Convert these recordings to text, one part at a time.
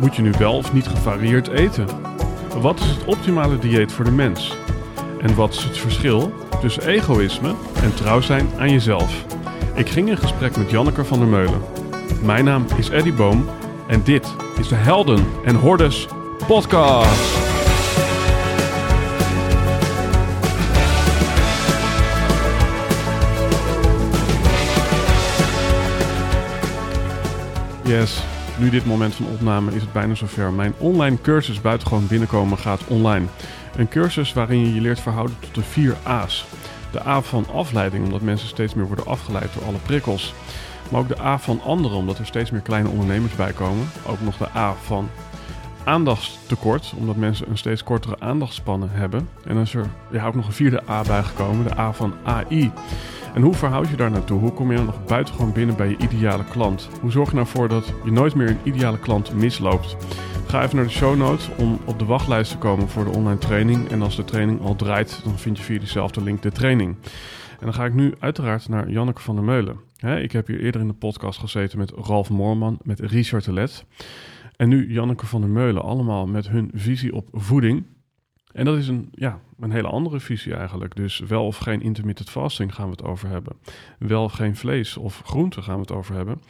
Moet je nu wel of niet gevarieerd eten? Wat is het optimale dieet voor de mens? En wat is het verschil tussen egoïsme en trouw zijn aan jezelf? Ik ging in gesprek met Janneke van der Meulen. Mijn naam is Eddie Boom en dit is de Helden en Hordes podcast. Yes, nu dit moment van opname is het bijna zover. Mijn online cursus Buitengewoon Binnenkomen gaat online. Een cursus waarin je je leert verhouden tot de vier A's. De A van afleiding, omdat mensen steeds meer worden afgeleid door alle prikkels. Maar ook de A van anderen, omdat er steeds meer kleine ondernemers bij komen. Ook nog de A van aandachtstekort, omdat mensen een steeds kortere aandachtspannen hebben. En dan is er ja, ook nog een vierde A bijgekomen, de A van AI. En hoe verhoud je daar naartoe? Hoe kom je dan nog buitengewoon binnen bij je ideale klant? Hoe zorg je nou voor dat je nooit meer een ideale klant misloopt? Ga even naar de show notes om op de wachtlijst te komen voor de online training. En als de training al draait, dan vind je via diezelfde link de training. En dan ga ik nu uiteraard naar Janneke van der Meulen. ik heb hier eerder in de podcast gezeten met Ralf Moorman, met Richard Telet. En nu Janneke van der Meulen, allemaal met hun visie op voeding. En dat is een, ja, een hele andere visie eigenlijk. Dus wel of geen intermittent fasting gaan we het over hebben. Wel of geen vlees of groente gaan we het over hebben.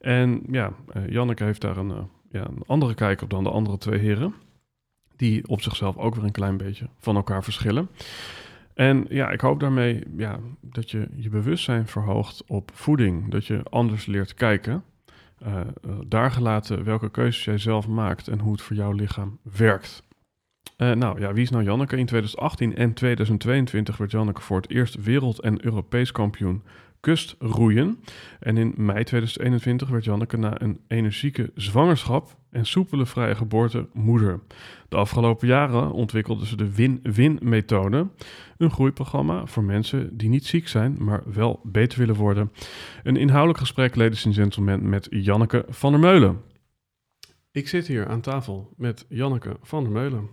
En ja, uh, Janneke heeft daar een, uh, ja, een andere kijk op dan de andere twee heren. Die op zichzelf ook weer een klein beetje van elkaar verschillen. En ja, ik hoop daarmee ja, dat je je bewustzijn verhoogt op voeding. Dat je anders leert kijken. Uh, daar gelaten welke keuzes jij zelf maakt en hoe het voor jouw lichaam werkt. Uh, nou ja, wie is nou Janneke? In 2018 en 2022 werd Janneke voor het eerst wereld- en Europees kampioen kustroeien. En in mei 2021 werd Janneke na een energieke zwangerschap en soepele vrije geboorte moeder. De afgelopen jaren ontwikkelde ze de Win-Win-methode. Een groeiprogramma voor mensen die niet ziek zijn, maar wel beter willen worden. Een inhoudelijk gesprek, ladies and gentlemen, met Janneke van der Meulen. Ik zit hier aan tafel met Janneke van der Meulen.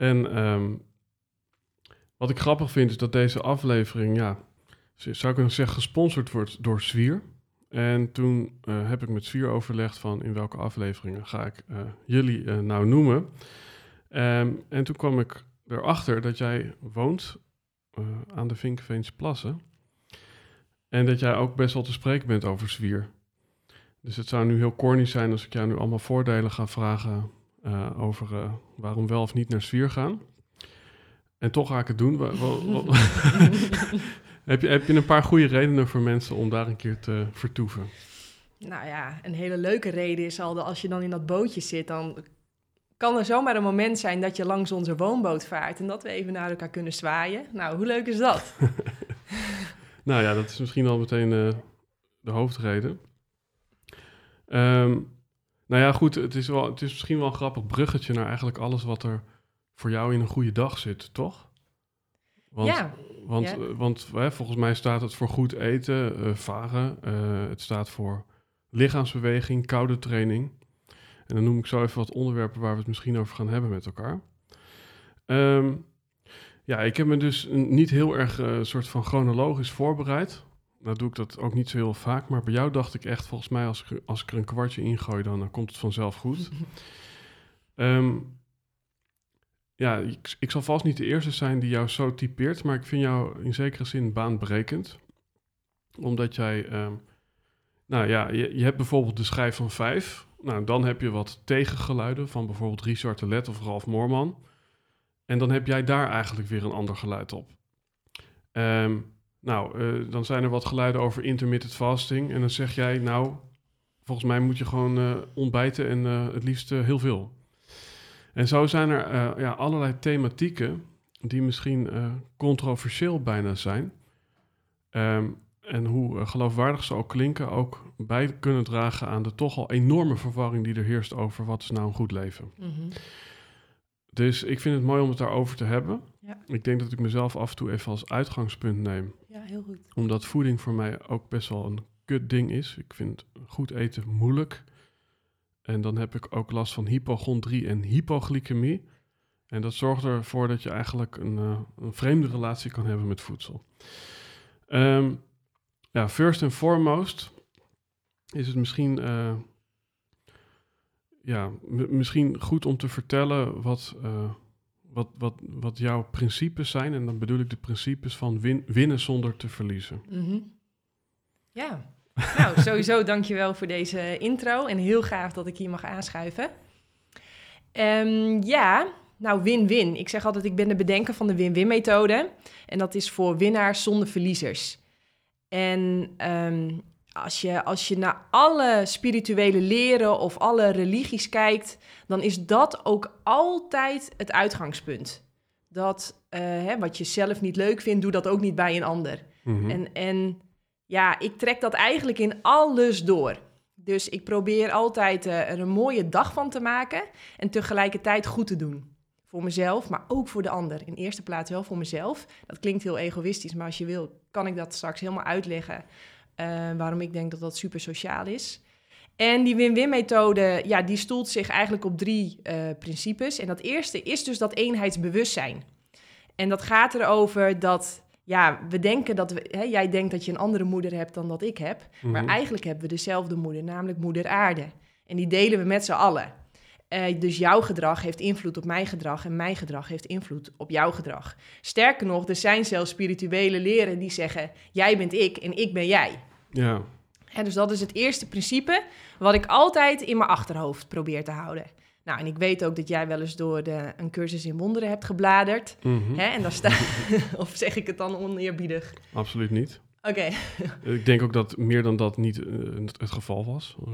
En um, wat ik grappig vind is dat deze aflevering, ja, zou ik kunnen zeggen, gesponsord wordt door Zwier. En toen uh, heb ik met Zwier overlegd van in welke afleveringen ga ik uh, jullie uh, nou noemen. Um, en toen kwam ik erachter dat jij woont aan de Vinkenveense Plassen. En dat jij ook best wel te spreken bent over Zwier. Dus het zou nu heel corny zijn als ik jou nu allemaal voordelen ga vragen uh, over uh, waarom wel of niet naar Sfeer gaan. En toch ga ik het doen. heb, je, heb je een paar goede redenen voor mensen om daar een keer te vertoeven? Nou ja, een hele leuke reden is al dat als je dan in dat bootje zit, dan kan er zomaar een moment zijn dat je langs onze woonboot vaart en dat we even naar elkaar kunnen zwaaien. Nou, hoe leuk is dat? nou ja, dat is misschien al meteen uh, de hoofdreden. Um, nou ja, goed, het is, wel, het is misschien wel een grappig bruggetje naar eigenlijk alles wat er voor jou in een goede dag zit, toch? Want, ja. Want, ja. Eh, want hè, volgens mij staat het voor goed eten, uh, varen. Uh, het staat voor lichaamsbeweging, koude training. En dan noem ik zo even wat onderwerpen waar we het misschien over gaan hebben met elkaar. Um, ja, ik heb me dus niet heel erg soort van chronologisch voorbereid. Nou doe ik dat ook niet zo heel vaak, maar bij jou dacht ik echt, volgens mij als ik, als ik er een kwartje in gooi, dan, dan komt het vanzelf goed. um, ja, ik, ik, zal vast niet de eerste zijn die jou zo typeert, maar ik vind jou in zekere zin baanbrekend. Omdat jij, um, nou ja, je, je, hebt bijvoorbeeld de schijf van vijf. Nou, dan heb je wat tegengeluiden van bijvoorbeeld Richard de Let of Ralf Moorman. En dan heb jij daar eigenlijk weer een ander geluid op. Um, nou, uh, dan zijn er wat geluiden over intermittent fasting. En dan zeg jij, nou, volgens mij moet je gewoon uh, ontbijten en uh, het liefst heel veel. En zo zijn er ja, allerlei thematieken die misschien controversieel bijna zijn. Um, en hoe geloofwaardig ze ook klinken, ook bij kunnen dragen aan de toch al enorme verwarring die er heerst over wat is nou een goed leven. Mm -hmm. Dus ik vind het mooi om het daarover te hebben. Ja. Ik denk dat ik mezelf af en toe even als uitgangspunt neem. Ja, heel goed. Omdat voeding voor mij ook best wel een kut ding is. Ik vind goed eten moeilijk. En dan heb ik ook last van hypochondrie en hypoglycemie. En dat zorgt ervoor dat je eigenlijk een, uh, een vreemde relatie kan hebben met voedsel. Um, ja, first and foremost is het misschien uh, ja, misschien goed om te vertellen wat, uh, wat, wat, wat jouw principes zijn. En dan bedoel ik de principes van win, winnen zonder te verliezen. Mm Ja, nou sowieso dankjewel voor deze intro. En heel gaaf dat ik hier mag aanschuiven. Um, ja, nou win-win. Ik zeg altijd, ik ben de bedenker van de win-win methode. En dat is voor winnaars zonder verliezers. En um, als je, als je naar alle spirituele leren of alle religies kijkt, dan is dat ook altijd het uitgangspunt. Dat uh, hè, wat je zelf niet leuk vindt, doe dat ook niet bij een ander. Mhm. En, en ja, ik trek dat eigenlijk in alles door. Dus ik probeer altijd uh, er een mooie dag van te maken en tegelijkertijd goed te doen. Voor mezelf, maar ook voor de ander. In eerste plaats wel voor mezelf. Dat klinkt heel egoïstisch, maar als je wil, kan ik dat straks helemaal uitleggen uh, waarom ik denk dat dat super sociaal is. En die win-win-methode, ja, die stoelt zich eigenlijk op drie uh, principes. En dat eerste is dus dat eenheidsbewustzijn. En dat gaat erover dat, ja, we denken dat we, hè, jij denkt dat je een andere moeder hebt dan dat ik heb. Maar Mhm. eigenlijk hebben we dezelfde moeder, namelijk moeder aarde. En die delen we met z'n allen. Eh, dus jouw gedrag heeft invloed op mijn gedrag en mijn gedrag heeft invloed op jouw gedrag. Sterker nog, er zijn zelfs spirituele leren die zeggen: jij bent ik en ik ben jij. Ja, dus dat is het eerste principe wat ik altijd in mijn achterhoofd probeer te houden. Nou, en ik weet ook dat jij wel eens door de, een cursus in wonderen hebt gebladerd. Mhm. Hè, en daar staat, of zeg ik het dan oneerbiedig? absoluut niet. Oké, Ik denk ook dat meer dan dat niet eh, het, geval was. Eh,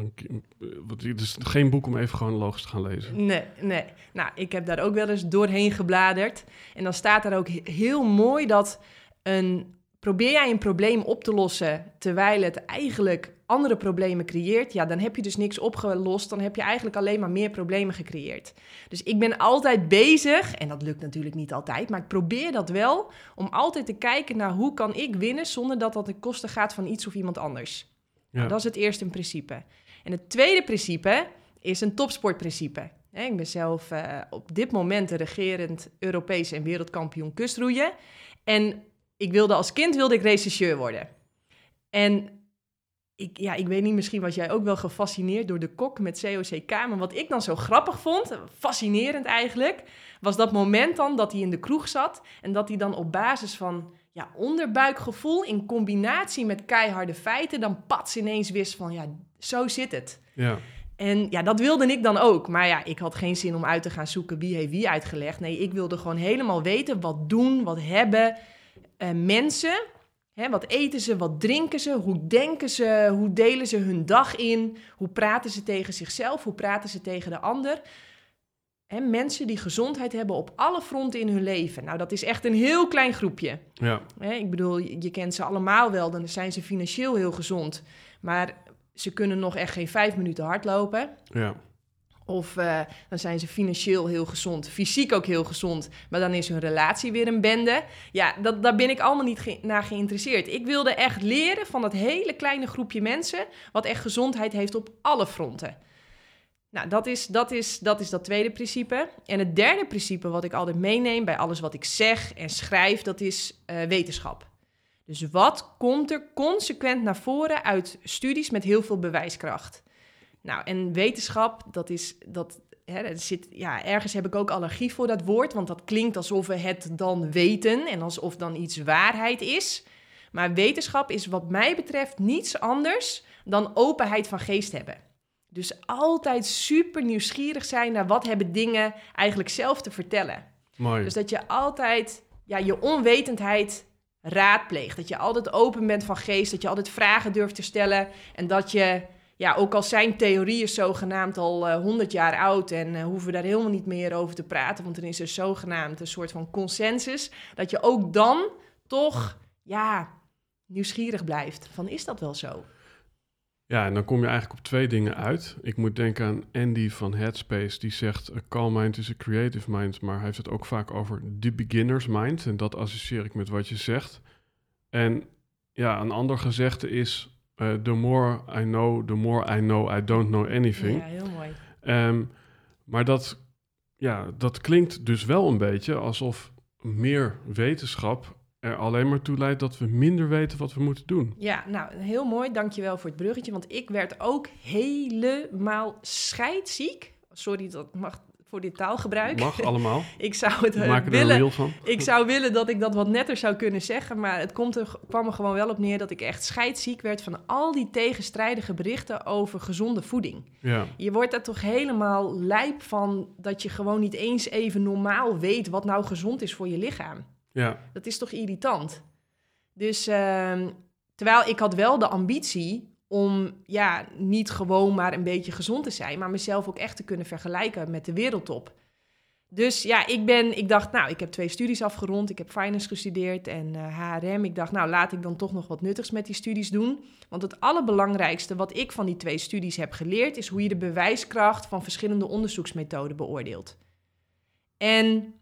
Het is geen boek om even chronologisch te gaan lezen. nee, nee. Nou, ik heb daar ook wel eens doorheen gebladerd. En dan staat daar ook he- heel mooi dat een, probeer jij een probleem op te lossen terwijl het eigenlijk andere problemen creëert, ja, dan heb je dus niks opgelost. Dan heb je eigenlijk alleen maar meer problemen gecreëerd. Dus ik ben altijd bezig, en dat lukt natuurlijk niet altijd, maar ik probeer dat wel, om altijd te kijken naar hoe kan ik winnen zonder dat dat ten koste gaat van iets of iemand anders. Ja. Nou, dat is het eerste principe. En het tweede principe is een topsportprincipe. Ik ben zelf eh, op dit moment de regerend Europees en wereldkampioen kustroeien. En ik wilde als kind wilde ik regisseur worden. En ik, ja, ik weet niet, misschien was jij ook wel gefascineerd door de kok met COCK. Maar wat ik dan zo grappig vond, fascinerend eigenlijk, was dat moment dan dat hij in de kroeg zat. En dat hij dan op basis van ja, onderbuikgevoel in combinatie met keiharde feiten dan pats ineens wist van ja, zo zit het. Ja, En ja, dat wilde ik dan ook. Maar ja, ik had geen zin om uit te gaan zoeken wie heeft wie uitgelegd. Nee, ik wilde gewoon helemaal weten wat doen, wat hebben eh, mensen. Hè, wat eten ze, wat drinken ze, hoe denken ze, hoe delen ze hun dag in, hoe praten ze tegen zichzelf, hoe praten ze tegen de ander. Hè, mensen die gezondheid hebben op alle fronten in hun leven. Nou, dat is echt een heel klein groepje. ja, Hè, ik bedoel, je, je kent ze allemaal wel, dan zijn ze financieel heel gezond. Maar ze kunnen nog echt geen vijf minuten hardlopen. ja. Of eh, dan zijn ze financieel heel gezond, fysiek ook heel gezond, maar dan is hun relatie weer een bende. Ja, dat, daar ben ik allemaal niet naar geïnteresseerd. Ik wilde echt leren van dat hele kleine groepje mensen, wat echt gezondheid heeft op alle fronten. Nou, dat is dat, is, dat is dat tweede principe. En het derde principe wat ik altijd meeneem bij alles wat ik zeg en schrijf, dat is eh, wetenschap. Dus wat komt er consequent naar voren uit studies met heel veel bewijskracht? Nou, en wetenschap, dat is, dat, hè, dat zit, ja, ergens heb ik ook allergie voor dat woord, want dat klinkt alsof we het dan weten en alsof dan iets waarheid is. Maar wetenschap is wat mij betreft niets anders dan openheid van geest hebben. Dus altijd super nieuwsgierig zijn naar wat hebben dingen eigenlijk zelf te vertellen. Mooi. Dus dat je altijd ja, je onwetendheid raadpleegt. Dat je altijd open bent van geest, dat je altijd vragen durft te stellen. En dat je, ja, ook al zijn theorieën zogenaamd al eh, 100 jaar oud en eh, hoeven we daar helemaal niet meer over te praten, want er is er zogenaamd een soort van consensus, dat je ook dan toch, ja, nieuwsgierig blijft. Van is dat wel zo? Ja, en dan kom je eigenlijk op twee dingen uit. Ik moet denken aan Andy van Headspace, die zegt: A calm mind is a creative mind. Maar hij heeft het ook vaak over the beginner's mind. En dat associeer ik met wat je zegt. En ja, een ander gezegde is: eh, The more I know, the more I know I don't know anything. Ja, heel mooi. Ehm, maar dat, ja, dat klinkt dus wel een beetje alsof meer wetenschap er alleen maar toe leidt dat we minder weten wat we moeten doen. Ja, nou, heel mooi. Dankjewel voor het bruggetje. Want ik werd ook helemaal scheidziek. sorry dat mag voor dit taalgebruik. Mag allemaal. ik zou het eh, er willen. Ik zou willen dat ik dat wat netter zou kunnen zeggen, maar het komt er, kwam er gewoon wel op neer dat ik echt scheidsziek werd van al die tegenstrijdige berichten over gezonde voeding. Ja, Je wordt er toch helemaal lijp van dat je gewoon niet eens even normaal weet wat nou gezond is voor je lichaam. ja, Dat is toch irritant? Dus ehm, terwijl ik had wel de ambitie om ja, niet gewoon maar een beetje gezond te zijn, maar mezelf ook echt te kunnen vergelijken met de wereldtop. Dus ja, ik ben, ik dacht, nou, ik heb twee studies afgerond. Ik heb finance gestudeerd en eh, HRM. Ik dacht, nou, laat ik dan toch nog wat nuttigs met die studies doen. Want het allerbelangrijkste wat ik van die twee studies heb geleerd, is hoe je de bewijskracht van verschillende onderzoeksmethoden beoordeelt. En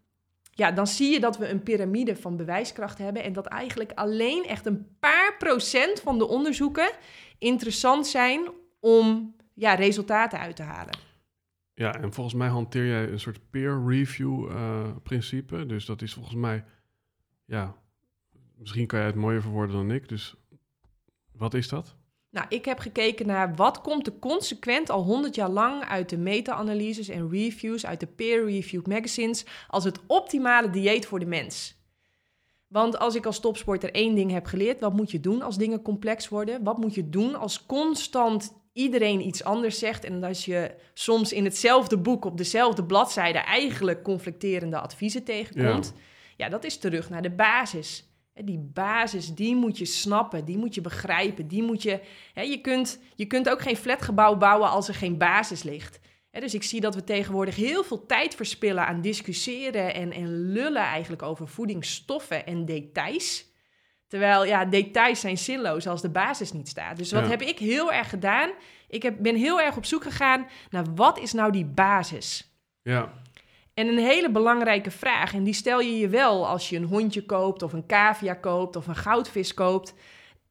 ja, dan zie je dat we een piramide van bewijskracht hebben en dat eigenlijk alleen echt een paar procent van de onderzoeken interessant zijn om ja, resultaten uit te halen. ja, en volgens mij hanteer jij een soort peer review eh, principe. Dus dat is volgens mij, ja, misschien kan jij het mooier verwoorden dan ik. Dus wat is dat? Nou, ik heb gekeken naar wat komt er consequent al 100 jaar lang uit de meta-analyses en reviews, uit de peer-reviewed magazines, als het optimale dieet voor de mens. Want als ik als topsporter één ding heb geleerd, wat moet je doen als dingen complex worden? Wat moet je doen als constant iedereen iets anders zegt en als je soms in hetzelfde boek op dezelfde bladzijde eigenlijk conflicterende adviezen tegenkomt? Ja, dat is terug naar de basis. Die basis, die moet je snappen, die moet je begrijpen, die moet je... Hè, je, kunt, je kunt ook geen flatgebouw bouwen als er geen basis ligt. Dus ik zie dat we tegenwoordig heel veel tijd verspillen aan discussiëren en, en lullen eigenlijk over voedingsstoffen en details. Terwijl, ja, details zijn zinloos als de basis niet staat. Dus wat Ja. heb ik heel erg gedaan? Ik heb, ben heel erg op zoek gegaan naar wat is nou die basis? Ja, En een hele belangrijke vraag, en die stel je je wel als je een hondje koopt, of een cavia koopt, of een goudvis koopt.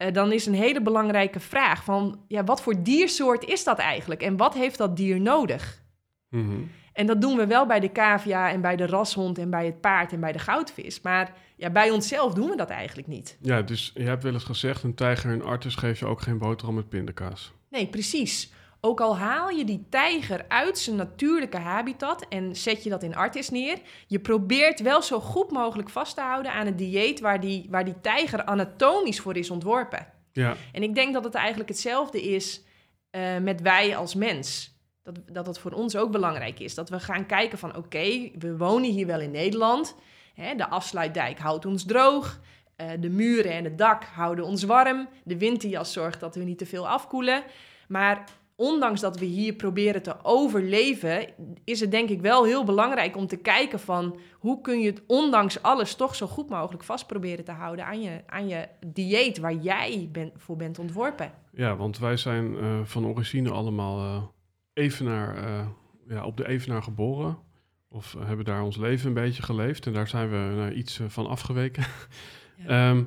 Eh, dan is een hele belangrijke vraag van, ja, wat voor diersoort is dat eigenlijk? En wat heeft dat dier nodig? mhm. En dat doen we wel bij de cavia en bij de rashond en bij het paard en bij de goudvis. Maar ja, bij onszelf doen we dat eigenlijk niet. ja, dus je hebt wel eens gezegd, een tijger en artis geef je ook geen boterham met pindakaas. Nee, precies. Ook al haal je die tijger uit zijn natuurlijke habitat en zet je dat in Artis neer, je probeert wel zo goed mogelijk vast te houden aan het dieet waar die, waar die tijger anatomisch voor is ontworpen. Ja, En ik denk dat het eigenlijk hetzelfde is eh, met wij als mens. Dat, dat het voor ons ook belangrijk is. Dat we gaan kijken van oké, we wonen hier wel in Nederland. Hè, de afsluitdijk houdt ons droog. eh, de muren en het dak houden ons warm. De winterjas zorgt dat we niet te veel afkoelen. Maar ondanks dat we hier proberen te overleven, is het denk ik wel heel belangrijk om te kijken van hoe kun je het ondanks alles toch zo goed mogelijk vast proberen te houden aan je, aan je dieet waar jij ben, voor bent ontworpen. ja want wij zijn eh, van origine allemaal eh, evenaar, eh, ja, op de evenaar geboren. Of hebben daar ons leven een beetje geleefd. En daar zijn we iets van afgeweken. Ja. Ehm,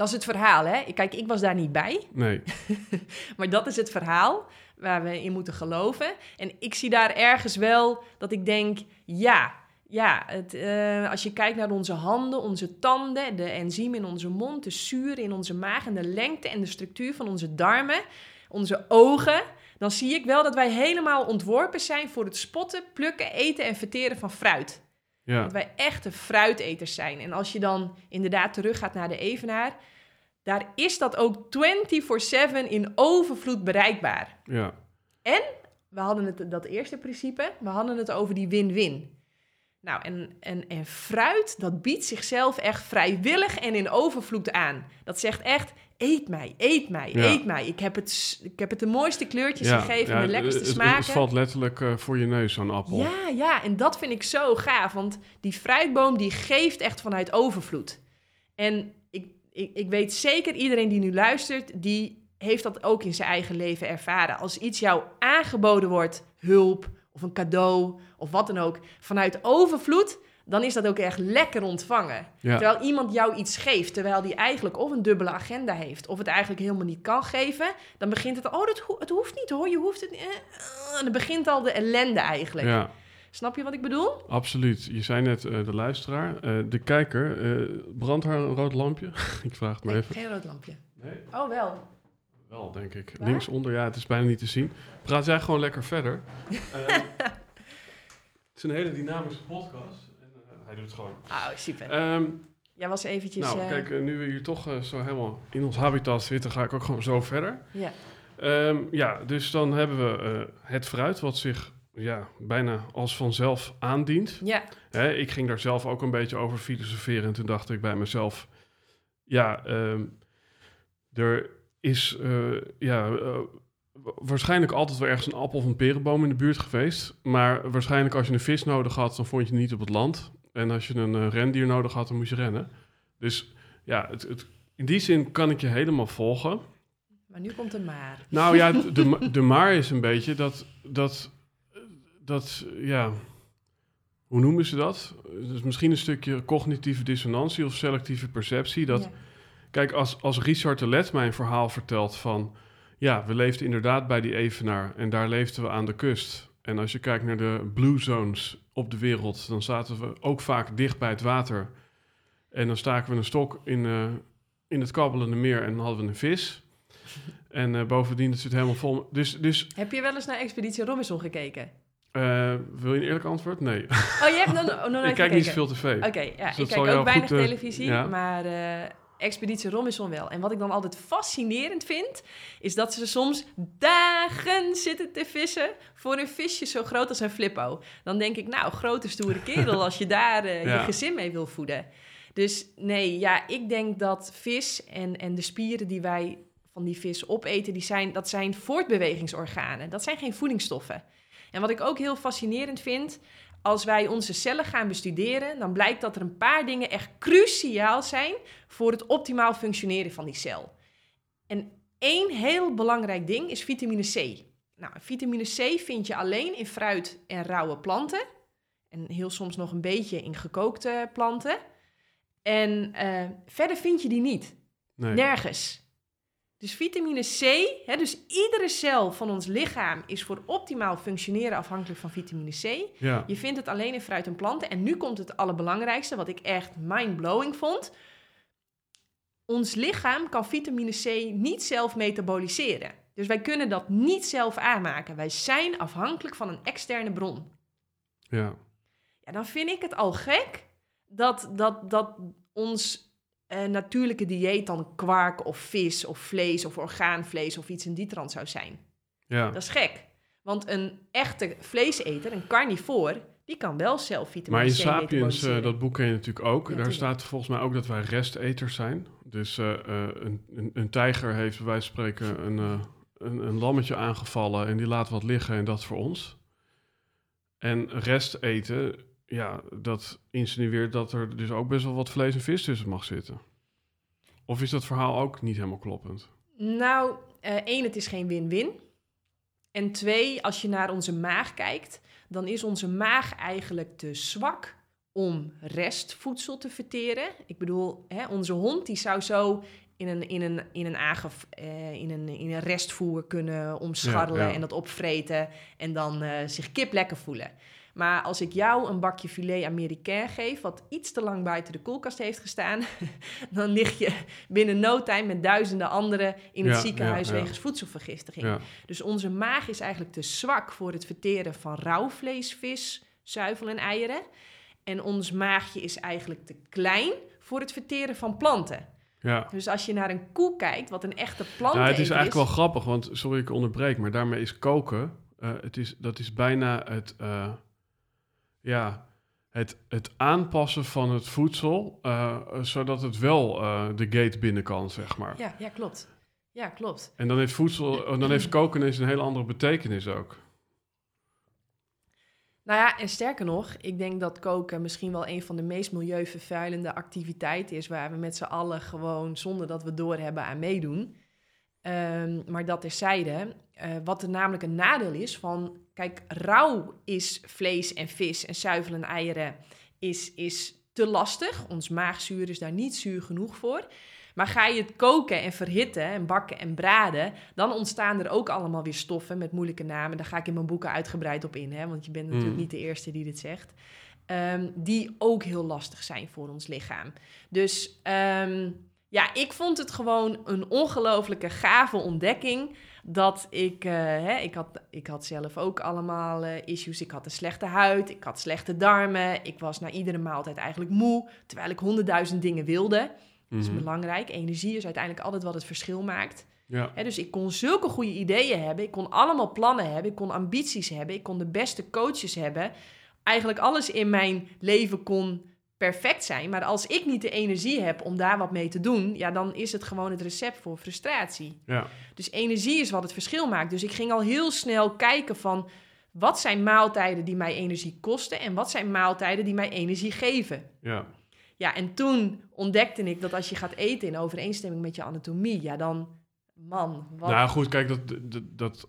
Dat is het verhaal, hè? Kijk, ik was daar niet bij, nee, maar dat is het verhaal waar we in moeten geloven. En ik zie daar ergens wel dat ik denk, ja, ja, het, eh, als je kijkt naar onze handen, onze tanden, de enzymen in onze mond, de zuren in onze maag en de lengte en de structuur van onze darmen, onze ogen, dan zie ik wel dat wij helemaal ontworpen zijn voor het spotten, plukken, eten en verteren van fruit. Ja, Dat wij echte fruiteters zijn. En als je dan inderdaad teruggaat naar de Evenaar, daar is dat ook 24/7 in overvloed bereikbaar. ja, We hadden het, dat eerste principe, we hadden het over die win-win. Nou, en, en, en fruit, dat biedt zichzelf echt vrijwillig en in overvloed aan. Dat zegt echt, eet mij, eet mij, Ja. eet mij. Ik heb, het, ik heb het de mooiste kleurtjes gegeven, ja, de lekkerste het- het- smaken. Het valt letterlijk eh, voor je neus, zo'n appel. Ja, ja, en dat vind ik zo gaaf. Want die fruitboom die geeft echt vanuit overvloed. En ik, ik, ik weet zeker, iedereen die nu luistert, die heeft dat ook in zijn eigen leven ervaren. Als iets jou aangeboden wordt, hulp of een cadeau of wat dan ook, vanuit overvloed, dan is dat ook echt lekker ontvangen. Ja. Terwijl iemand jou iets geeft, terwijl die eigenlijk of een dubbele agenda heeft, of het eigenlijk helemaal niet kan geven, dan begint het, oh, dat ho- het hoeft niet hoor, je hoeft het niet. eh, En dan begint al de ellende eigenlijk. Ja, Snap je wat ik bedoel? absoluut. Je zei net eh, de luisteraar. Eh, de kijker, eh brandt haar een rood lampje? ik vraag het maar Nee, even. geen rood lampje. Nee, Oh, wel. wel denk ik. Waar? Linksonder, ja, het is bijna niet te zien. Praat jij gewoon lekker verder. Eh, is een hele dynamische podcast. Hij doet het gewoon. Oh, super. Ehm, Jij was eventjes... nou, eh, kijk, eh, nu we hier toch eh, zo helemaal in ons habitat zitten, ga ik ook gewoon zo verder. Ja. Ehm, ja, dus dan hebben we het fruit wat zich ja, bijna als vanzelf aandient. Ja, Hè, ik ging daar zelf ook een beetje over filosoferen en toen dacht ik bij mezelf, ja, ehm, er is ja, waarschijnlijk altijd wel ergens een appel of een perenboom in de buurt geweest, maar waarschijnlijk als je een vis nodig had, dan vond je het niet op het land. En als je een eh, rendier nodig had, dan moest je rennen. Dus ja, het, het, in die zin kan ik je helemaal volgen. maar nu komt er maar. Nou ja, de, de maar is een beetje dat, dat, dat, ja, hoe noemen ze dat? Dus misschien een stukje cognitieve dissonantie of selectieve perceptie. Dat, Ja. Kijk, als, als Richard de Let mij een verhaal vertelt van, ja, we leefden inderdaad bij die Evenaar en daar leefden we aan de kust. En als je kijkt naar de blue zones op de wereld, dan zaten we ook vaak dicht bij het water. En dan staken we een stok in, eh, in het kabbelende meer en dan hadden we een vis. En eh, bovendien, het zit helemaal vol. Dus, dus Heb je wel eens naar Expeditie Robinson gekeken? eh, wil je een eerlijk antwoord? Nee. Oh, je hebt nog, nog nooit ik kijk gekeken? niet zoveel tv. Oké, ja, Dus ik kijk ook weinig goed, televisie, ja. maar Expeditie Robinson wel. En wat ik dan altijd fascinerend vind, is dat ze soms dagen zitten te vissen voor een visje zo groot als een flippo. Dan denk ik, nou, grote stoere kerel als je daar eh, Ja. je gezin mee wil voeden. Dus nee, ja, ik denk dat vis en, en de spieren die wij van die vis opeten, die zijn, dat zijn voortbewegingsorganen. Dat zijn geen voedingsstoffen. En wat ik ook heel fascinerend vind, als wij onze cellen gaan bestuderen, dan blijkt dat er een paar dingen echt cruciaal zijn voor het optimaal functioneren van die cel. En één heel belangrijk ding is vitamine C. Nou, vitamine C vind je alleen in fruit en rauwe planten. En heel soms nog een beetje in gekookte planten. En eh, verder vind je die niet. Nee. Nergens. Dus vitamine C, hè, dus iedere cel van ons lichaam is voor optimaal functioneren afhankelijk van vitamine C. Ja. Je vindt het alleen in fruit en planten. En nu komt het allerbelangrijkste, wat ik echt mind-blowing vond. Ons lichaam kan vitamine C niet zelf metaboliseren. Dus wij kunnen dat niet zelf aanmaken. Wij zijn afhankelijk van een externe bron. ja. Ja, dan vind ik het al gek dat, dat, dat ons eh, natuurlijke dieet dan kwark of vis of vlees of orgaanvlees of iets in die trant zou zijn. ja. Dat is gek. Want een echte vleeseter, een carnivoor, die kan wel zelf vitamine Maar in C Sapiens, eh, dat boek ken je natuurlijk ook. Ja, Daar tuurlijk. staat volgens mij ook dat wij resteters zijn. Dus eh, een, een, een tijger heeft bij wijze van spreken een, een, een lammetje aangevallen en die laat wat liggen en dat voor ons. En rest eten, ja, dat insinueert dat er dus ook best wel wat vlees en vis tussen mag zitten. Of is dat verhaal ook niet helemaal kloppend? Nou, eh, één, het is geen win-win. En twee, als je naar onze maag kijkt, dan is onze maag eigenlijk te zwak om restvoedsel te verteren. Ik bedoel, hè, onze hond die zou zo in een, in een, in een, aangef, eh, in een, in een restvoer kunnen omscharrelen Ja, ja. en dat opvreten en dan eh, zich kip lekker voelen. Maar als ik jou een bakje filet américain geef, wat iets te lang buiten de koelkast heeft gestaan, dan lig je binnen no time met duizenden anderen in het Ja, ziekenhuis ja, ja. wegens voedselvergiftiging. Ja, Dus onze maag is eigenlijk te zwak voor het verteren van rauw vlees, vis, zuivel en eieren. En ons maagje is eigenlijk te klein voor het verteren van planten. ja. Dus als je naar een koe kijkt, wat een echte plant Nou, het is eigenlijk wel grappig, want sorry ik onderbreek, maar daarmee is koken, eh, het is, dat is bijna het, eh, ja, het, het aanpassen van het voedsel, eh, zodat het wel eh, de gate binnen kan, zeg maar. Ja, ja, klopt. Ja, klopt. En dan heeft voedsel, eh, dan heeft koken ineens een hele andere betekenis ook. Nou ja, en sterker nog, ik denk dat koken misschien wel een van de meest milieuvervuilende activiteiten is, waar we met z'n allen gewoon zonder dat we doorhebben aan meedoen. Ehm, maar dat terzijde, eh wat er namelijk een nadeel is van, kijk, rauw is vlees en vis en zuivel en eieren is, is te lastig. Ons maagzuur is daar niet zuur genoeg voor. Maar ga je het koken en verhitten en bakken en braden, dan ontstaan er ook allemaal weer stoffen met moeilijke namen. Daar ga ik in mijn boeken uitgebreid op in, hè, want je bent natuurlijk Mm. niet de eerste die dit zegt. Ehm, die ook heel lastig zijn voor ons lichaam. Dus ehm, Ja, ik vond het gewoon een ongelooflijke gave ontdekking. Dat ik, uh, hè, ik, had, ik had zelf ook allemaal uh, issues. Ik had een slechte huid, ik had slechte darmen. Ik was na iedere maaltijd eigenlijk moe, terwijl ik honderdduizend dingen wilde. Mm -hmm. Dat is Mhm. belangrijk. Energie is uiteindelijk altijd wat het verschil maakt. Ja. Hè, dus ik kon zulke goede ideeën hebben. Ik kon allemaal plannen hebben. Ik kon ambities hebben. Ik kon de beste coaches hebben. Eigenlijk alles in mijn leven kon perfect zijn. Maar als ik niet de energie heb om daar wat mee te doen, ja, dan is het gewoon het recept voor frustratie. Ja. Dus energie is wat het verschil maakt. Dus ik ging al heel snel kijken van wat zijn maaltijden die mij energie kosten en wat zijn maaltijden die mij energie geven. Ja. Ja, en toen ontdekte ik dat als je gaat eten in overeenstemming met je anatomie, ja, dan, man, wat... Nou goed, kijk, dat, dat, dat,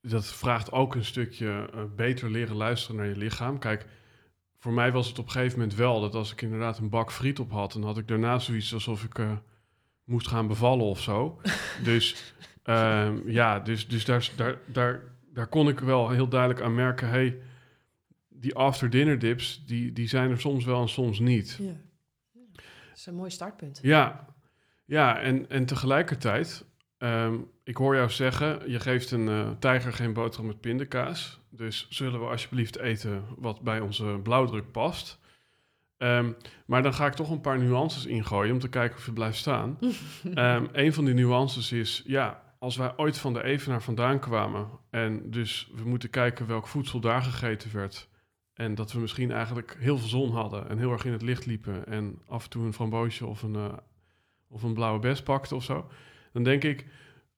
dat vraagt ook een stukje eh, beter leren luisteren naar je lichaam. Kijk, voor mij was het op een gegeven moment wel dat als ik inderdaad een bak friet op had, dan had ik daarna zoiets alsof ik eh, moest gaan bevallen of zo. dus ehm, ja, dus, dus daar, daar, daar, daar kon ik wel heel duidelijk aan merken, hey, die after dinner dips, die, die zijn er soms wel en soms niet. Ja. Dat is een mooi startpunt. Ja, ja en, en tegelijkertijd, ehm, ik hoor jou zeggen, je geeft een eh, tijger geen boterham met pindakaas. Dus zullen we alsjeblieft eten wat bij onze blauwdruk past. Ehm, maar dan ga ik toch een paar nuances ingooien om te kijken of je blijft staan. Ehm, een van die nuances is, ja, als wij ooit van de Evenaar vandaan kwamen en dus we moeten kijken welk voedsel daar gegeten werd en dat we misschien eigenlijk heel veel zon hadden en heel erg in het licht liepen en af en toe een framboosje of een, eh, of een blauwe bes pakte of zo, dan denk ik,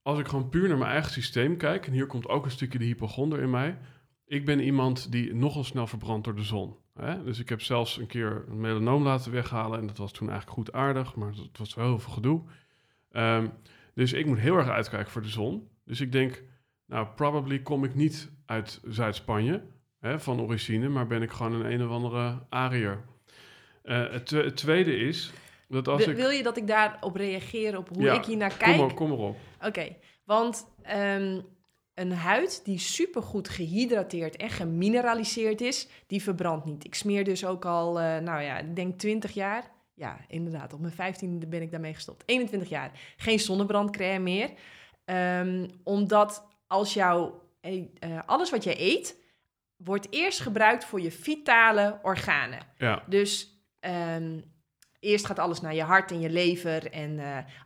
als ik gewoon puur naar mijn eigen systeem kijk, en hier komt ook een stukje de hypochonder in mij, ik ben iemand die nogal snel verbrandt door de zon. Hè? Dus ik heb zelfs een keer een melanoom laten weghalen en dat was toen eigenlijk goed aardig, maar het was wel heel veel gedoe. Ehm, dus ik moet heel erg uitkijken voor de zon. Dus ik denk, nou, probably kom ik niet uit Zuid-Spanje hè, van origine, maar ben ik gewoon een een of andere Ariër. Eh, het, twe- het tweede is dat als Wil, ik... wil je dat ik daarop reageer, op hoe Ja, ik hier naar Kom, kijk? maar, kom erop. Oké, want ehm, een huid die supergoed gehydrateerd en gemineraliseerd is, die verbrandt niet. Ik smeer dus ook al, eh, nou ja, ik denk 20 jaar. Ja, inderdaad, op mijn 15e ben ik daarmee gestopt. 21 jaar. Geen zonnebrandcrème meer. Ehm, omdat als jouw, eh, eh, alles wat je eet, wordt eerst gebruikt voor je vitale organen. Ja, Dus ehm, eerst gaat alles naar je hart en je lever. En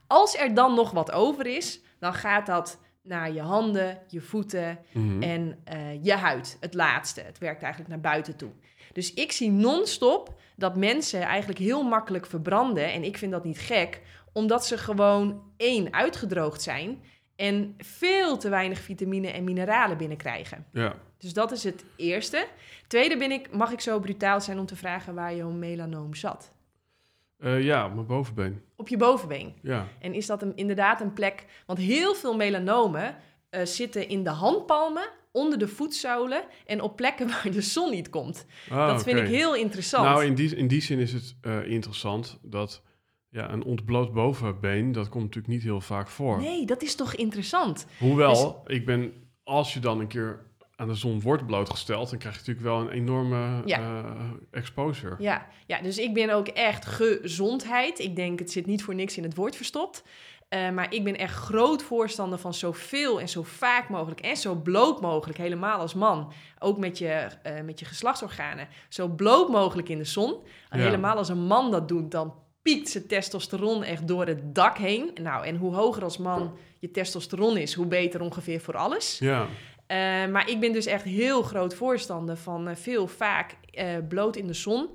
als er dan nog wat over is, dan gaat dat naar je handen, je voeten mhm. en eh, je huid. Het laatste. Het werkt eigenlijk naar buiten toe. Dus ik zie non-stop dat mensen eigenlijk heel makkelijk verbranden. En ik vind dat niet gek, omdat ze gewoon één uitgedroogd zijn en veel te weinig vitamine en mineralen binnenkrijgen. ja. Dus dat is het eerste. Tweede ben ik, mag ik zo brutaal zijn om te vragen waar jouw melanoom zat? Eh, ja, op mijn bovenbeen. Op je bovenbeen. Ja, En is dat een, inderdaad een plek... Want heel veel melanomen eh, zitten in de handpalmen, onder de voetzolen... en op plekken waar de zon niet komt. Ah, dat vind ik heel interessant. Nou, in die, in die zin is het eh, interessant dat ja, een ontbloot bovenbeen, dat komt natuurlijk niet heel vaak voor. Nee, dat is toch interessant? Hoewel, ik ben, als je dan een keer aan de zon wordt blootgesteld, dan krijg je natuurlijk wel een enorme Ja. eh, exposure. Ja, ja, dus ik ben ook echt gezondheid. Ik denk, het zit niet voor niks in het woord verstopt. Eh, maar ik ben echt groot voorstander van zoveel en zo vaak mogelijk en zo bloot mogelijk, helemaal als man, ook met je, eh, met je geslachtsorganen, zo bloot mogelijk in de zon. En Ja. Helemaal als een man dat doet, dan piekt zijn testosteron echt door het dak heen. Nou, en hoe hoger als man je testosteron is, hoe beter ongeveer voor alles. Ja, Eh, maar ik ben dus echt heel groot voorstander van eh, veel vaak eh, bloot in de zon.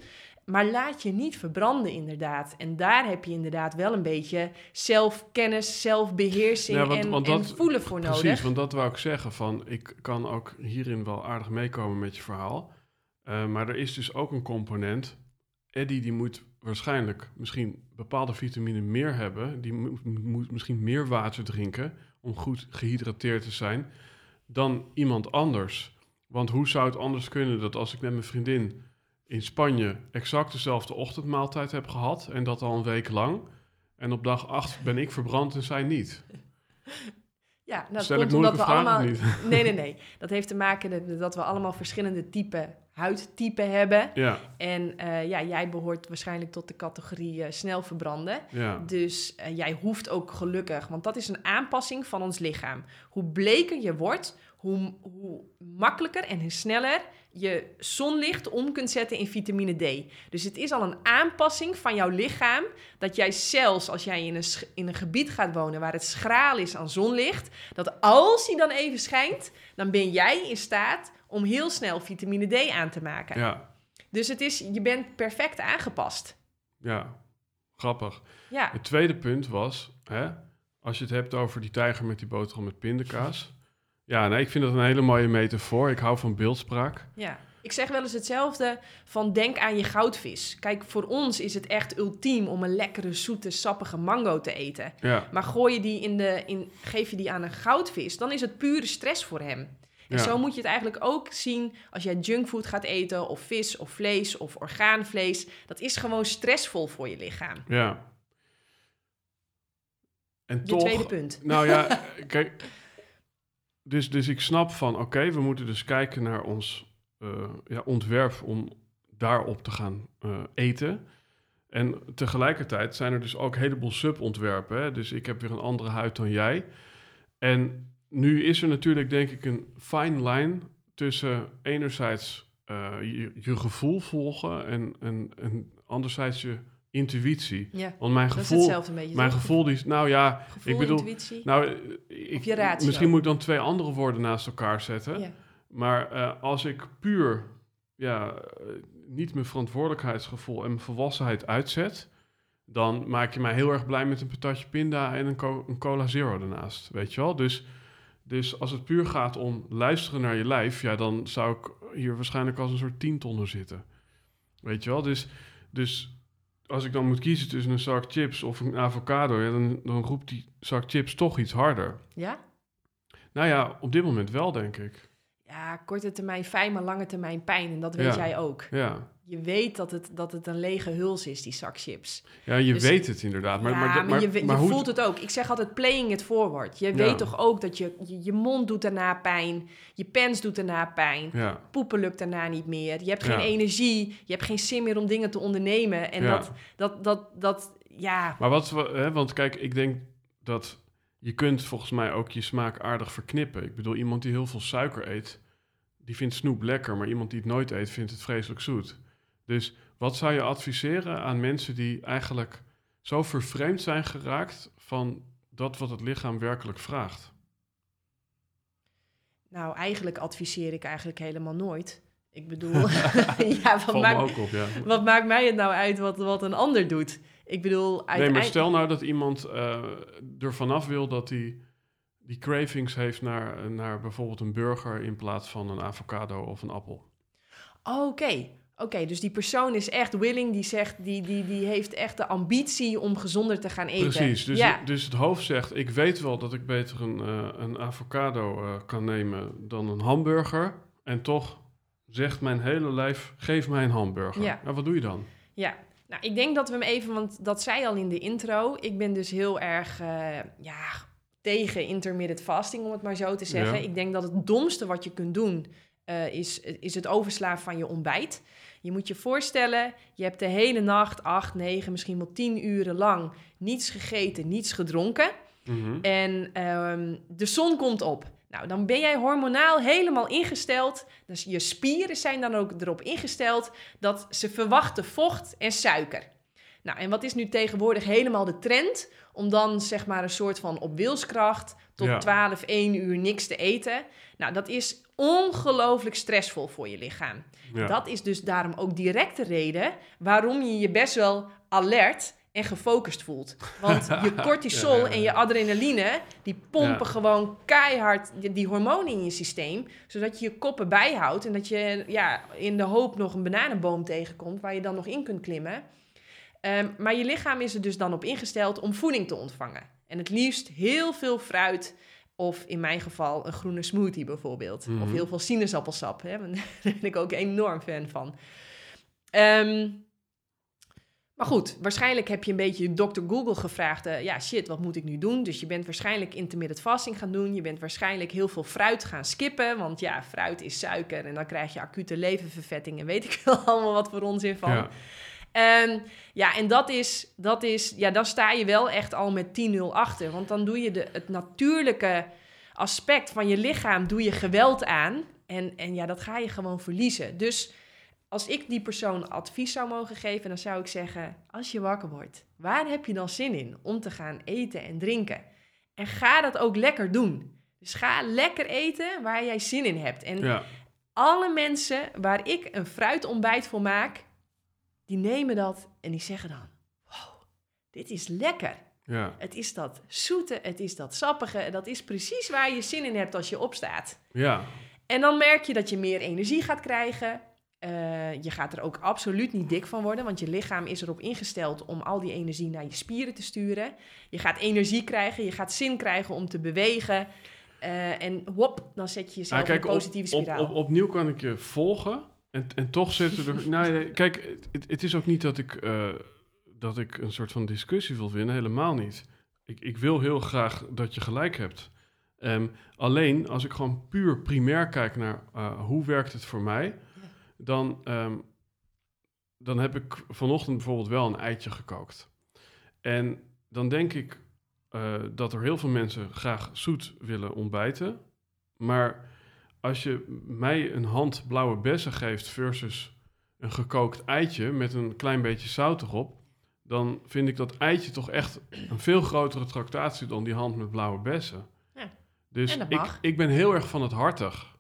Maar laat je niet verbranden, inderdaad. En daar heb je inderdaad wel een beetje zelfkennis, zelfbeheersing Ja, want- en, want en dat- voelen voor precies. nodig. Want dat wou ik zeggen, van ik kan ook hierin wel aardig meekomen met je verhaal. Maar er is dus ook een component. Eddie die moet waarschijnlijk misschien bepaalde vitamine meer hebben. Die moet, moet misschien meer water drinken om goed gehydrateerd te zijn dan iemand anders. Want hoe zou het anders kunnen dat als ik met mijn vriendin in Spanje exact dezelfde ochtendmaaltijd heb gehad en dat al een week lang en op dag 8 ben ik verbrand en zij niet? Ja, nou, Stel dat ik komt omdat we allemaal... Nee, nee, nee. Dat heeft te maken dat, dat we allemaal verschillende typen huidtype hebben. Ja, En eh, ja, jij behoort waarschijnlijk tot de categorie eh, snel verbranden. ja, Dus eh, jij hoeft ook gelukkig, want dat is een aanpassing van ons lichaam. Hoe bleker je wordt, hoe, hoe makkelijker en hoe sneller je zonlicht om kunt zetten in vitamine D. Dus het is al een aanpassing van jouw lichaam, dat jij zelfs als jij in een, in een gebied gaat wonen waar het schraal is aan zonlicht, dat als die dan even schijnt, dan ben jij in staat om heel snel vitamine D aan te maken. ja, Dus het is, je bent perfect aangepast. ja. Grappig. Ja, Het tweede punt was, hè, als je het hebt over die tijger met die boterham met pindakaas. Ja, nee, ik vind dat een hele mooie metafoor. Ik hou van beeldspraak. Ja, ik zeg wel eens hetzelfde van denk aan je goudvis. Kijk, voor ons is het echt ultiem om een lekkere, zoete, sappige mango te eten. Ja, Maar gooi je die in de, in, geef je die aan een goudvis, dan is het pure stress voor hem. En Ja. zo moet je het eigenlijk ook zien als jij junkfood gaat eten, of vis, of vlees, of orgaanvlees. Dat is gewoon stressvol voor je lichaam. ja. En Je toch, tweede punt. Nou ja, kijk. Dus, dus ik snap van, oké, we moeten dus kijken naar ons eh, ja, ontwerp om daarop te gaan eh, eten. En tegelijkertijd zijn er dus ook een heleboel subontwerpen. Hè? Dus ik heb weer een andere huid dan jij. En nu is er natuurlijk, denk ik, een fine line tussen enerzijds eh, je, je gevoel volgen en, en, en anderzijds je intuïtie. Ja, Want mijn dat is gevoel, hetzelfde een beetje. mijn gevoel die is, nou ja, Gevoel, ik bedoel, intuïtie. nou, ik, je ratio. misschien moet ik dan twee andere woorden naast elkaar zetten. ja. Maar eh, als ik puur ja, eh, niet mijn verantwoordelijkheidsgevoel en mijn volwassenheid uitzet, dan maak je mij heel erg blij met een patatje pinda en een, co- een cola zero ernaast. Weet je wel? Dus, dus als het puur gaat om luisteren naar je lijf, ja, dan zou ik hier waarschijnlijk als een soort tientonner zitten. Weet je wel? Dus, dus als ik dan moet kiezen tussen een zak chips of een avocado, ja, dan, dan roept die zak chips toch iets harder. ja? Nou ja, op dit moment wel, denk ik. Ja, korte termijn fijn, maar lange termijn pijn. En dat weet Ja. jij ook. Ja. Je weet dat het, dat het een lege huls is, die zak chips. Ja, je Dus- weet het inderdaad. Maar, ja, maar, maar, maar, je, maar je voelt het ook. Ik zeg altijd playing it forward. Je weet toch ook dat je, je, je mond doet daarna pijn. Je pens doet daarna pijn. Poepen lukt daarna niet meer. Je hebt geen energie. Je hebt geen zin meer om dingen te ondernemen. En dat, dat, dat, dat, ja... maar wat... Hè, want kijk, ik denk dat... Je kunt volgens mij ook je smaak aardig verknippen. Ik bedoel, iemand die heel veel suiker eet... die vindt snoep lekker. Maar iemand die het nooit eet, vindt het vreselijk zoet. Dus wat zou je adviseren aan mensen die eigenlijk... zo vervreemd zijn geraakt van dat wat het lichaam werkelijk vraagt? Nou, eigenlijk adviseer ik eigenlijk helemaal nooit. Ik bedoel, ja, wat maakt, ook op, ja. wat maakt mij het nou uit wat, wat een ander doet? Ik bedoel, Nee, maar stel nou dat iemand eh er vanaf wil dat hij die cravings heeft naar, naar bijvoorbeeld een burger in plaats van een avocado of een appel. Oké, oké. Dus die persoon is echt willing, die zegt, die, die, die heeft echt de ambitie om gezonder te gaan eten. Precies, dus, ja. dus het hoofd zegt, ik weet wel dat ik beter een, eh, een avocado eh, kan nemen dan een hamburger. En toch zegt mijn hele lijf, geef mij een hamburger. Ja. Nou, wat doe je dan? ja. Nou, ik denk dat we hem even, want dat zei al in de intro. Ik ben dus heel erg, eh, ja, tegen intermittent fasting, om het maar zo te zeggen. Ja. Ik denk dat het domste wat je kunt doen, eh, is, is het overslaan van je ontbijt. Je moet je voorstellen, je hebt de hele nacht, acht, negen, misschien wel tien uren lang niets gegeten, niets gedronken. Mhm. En ehm, de zon komt op. Nou, dan ben jij hormonaal helemaal ingesteld. Dus je spieren zijn dan ook erop ingesteld dat ze verwachten vocht en suiker. Nou, en wat is nu tegenwoordig helemaal de trend? Om dan zeg maar een soort van op wilskracht tot Ja. 12, 1 uur niks te eten. Nou, dat is ongelooflijk stressvol voor je lichaam. Ja. Dat is dus daarom ook direct de reden waarom je je best wel alert en gefocust voelt. Want je cortisol Ja, ja, ja. en je adrenaline, die pompen gewoon keihard die, die hormonen in je systeem, zodat je je koppen bijhoudt en dat je ja, in de hoop nog een bananenboom tegenkomt waar je dan nog in kunt klimmen. Ehm, maar je lichaam is er dus dan op ingesteld om voeding te ontvangen. En het liefst heel veel fruit, of in mijn geval een groene smoothie bijvoorbeeld. Mhm. Of heel veel sinaasappelsap. Hè? Daar ben ik ook enorm fan van. Ehm, Maar goed, waarschijnlijk heb je een beetje Dr. Google gevraagd. eh, ja, shit, wat moet ik nu doen? Dus je bent waarschijnlijk intermittent fasting gaan doen. Je bent waarschijnlijk heel veel fruit gaan skippen. Want ja, fruit is suiker. En dan krijg je acute leververvetting. En weet ik wel allemaal wat voor onzin van. Ja. En ja, en dat is, dat is, ja, dan sta je wel echt al met 10-0 achter. Want dan doe je de, het natuurlijke aspect van je lichaam, doe je geweld aan. En, en ja, dat ga je gewoon verliezen. Dus als ik die persoon advies zou mogen geven, dan zou ik zeggen: als je wakker wordt, waar heb je dan zin in om te gaan eten en drinken? En ga dat ook lekker doen. Dus ga lekker eten waar jij zin in hebt. En Ja. alle mensen waar ik een fruitontbijt voor maak, die nemen dat en die zeggen dan: Wow, dit is lekker. Ja. Het is dat zoete, het is dat sappige. Dat is precies waar je zin in hebt als je opstaat. Ja. En dan merk je dat je meer energie gaat krijgen. Eh, je gaat er ook absoluut niet dik van worden, want je lichaam is erop ingesteld om al die energie naar je spieren te sturen. Je gaat energie krijgen, je gaat zin krijgen om te bewegen. Eh, en hop, dan zet je jezelf Ah, kijk, in een positieve op, spiraal. op, opnieuw kan ik je volgen. En, en toch zitten er... nou, nee, kijk, het, het is ook niet dat ik, eh, dat ik een soort van discussie wil winnen. Helemaal niet. Ik, ik wil heel graag dat je gelijk hebt. Ehm, alleen, als ik gewoon puur primair kijk naar eh, hoe werkt het voor mij... Dan, ehm, dan heb ik vanochtend bijvoorbeeld wel een eitje gekookt. En dan denk ik eh, dat er heel veel mensen graag zoet willen ontbijten. Maar als je mij een hand blauwe bessen geeft versus een gekookt eitje met een klein beetje zout erop, dan vind ik dat eitje toch echt een veel grotere tractatie dan die hand met blauwe bessen. Ja. Dus ik, ik ben heel erg van het hartig.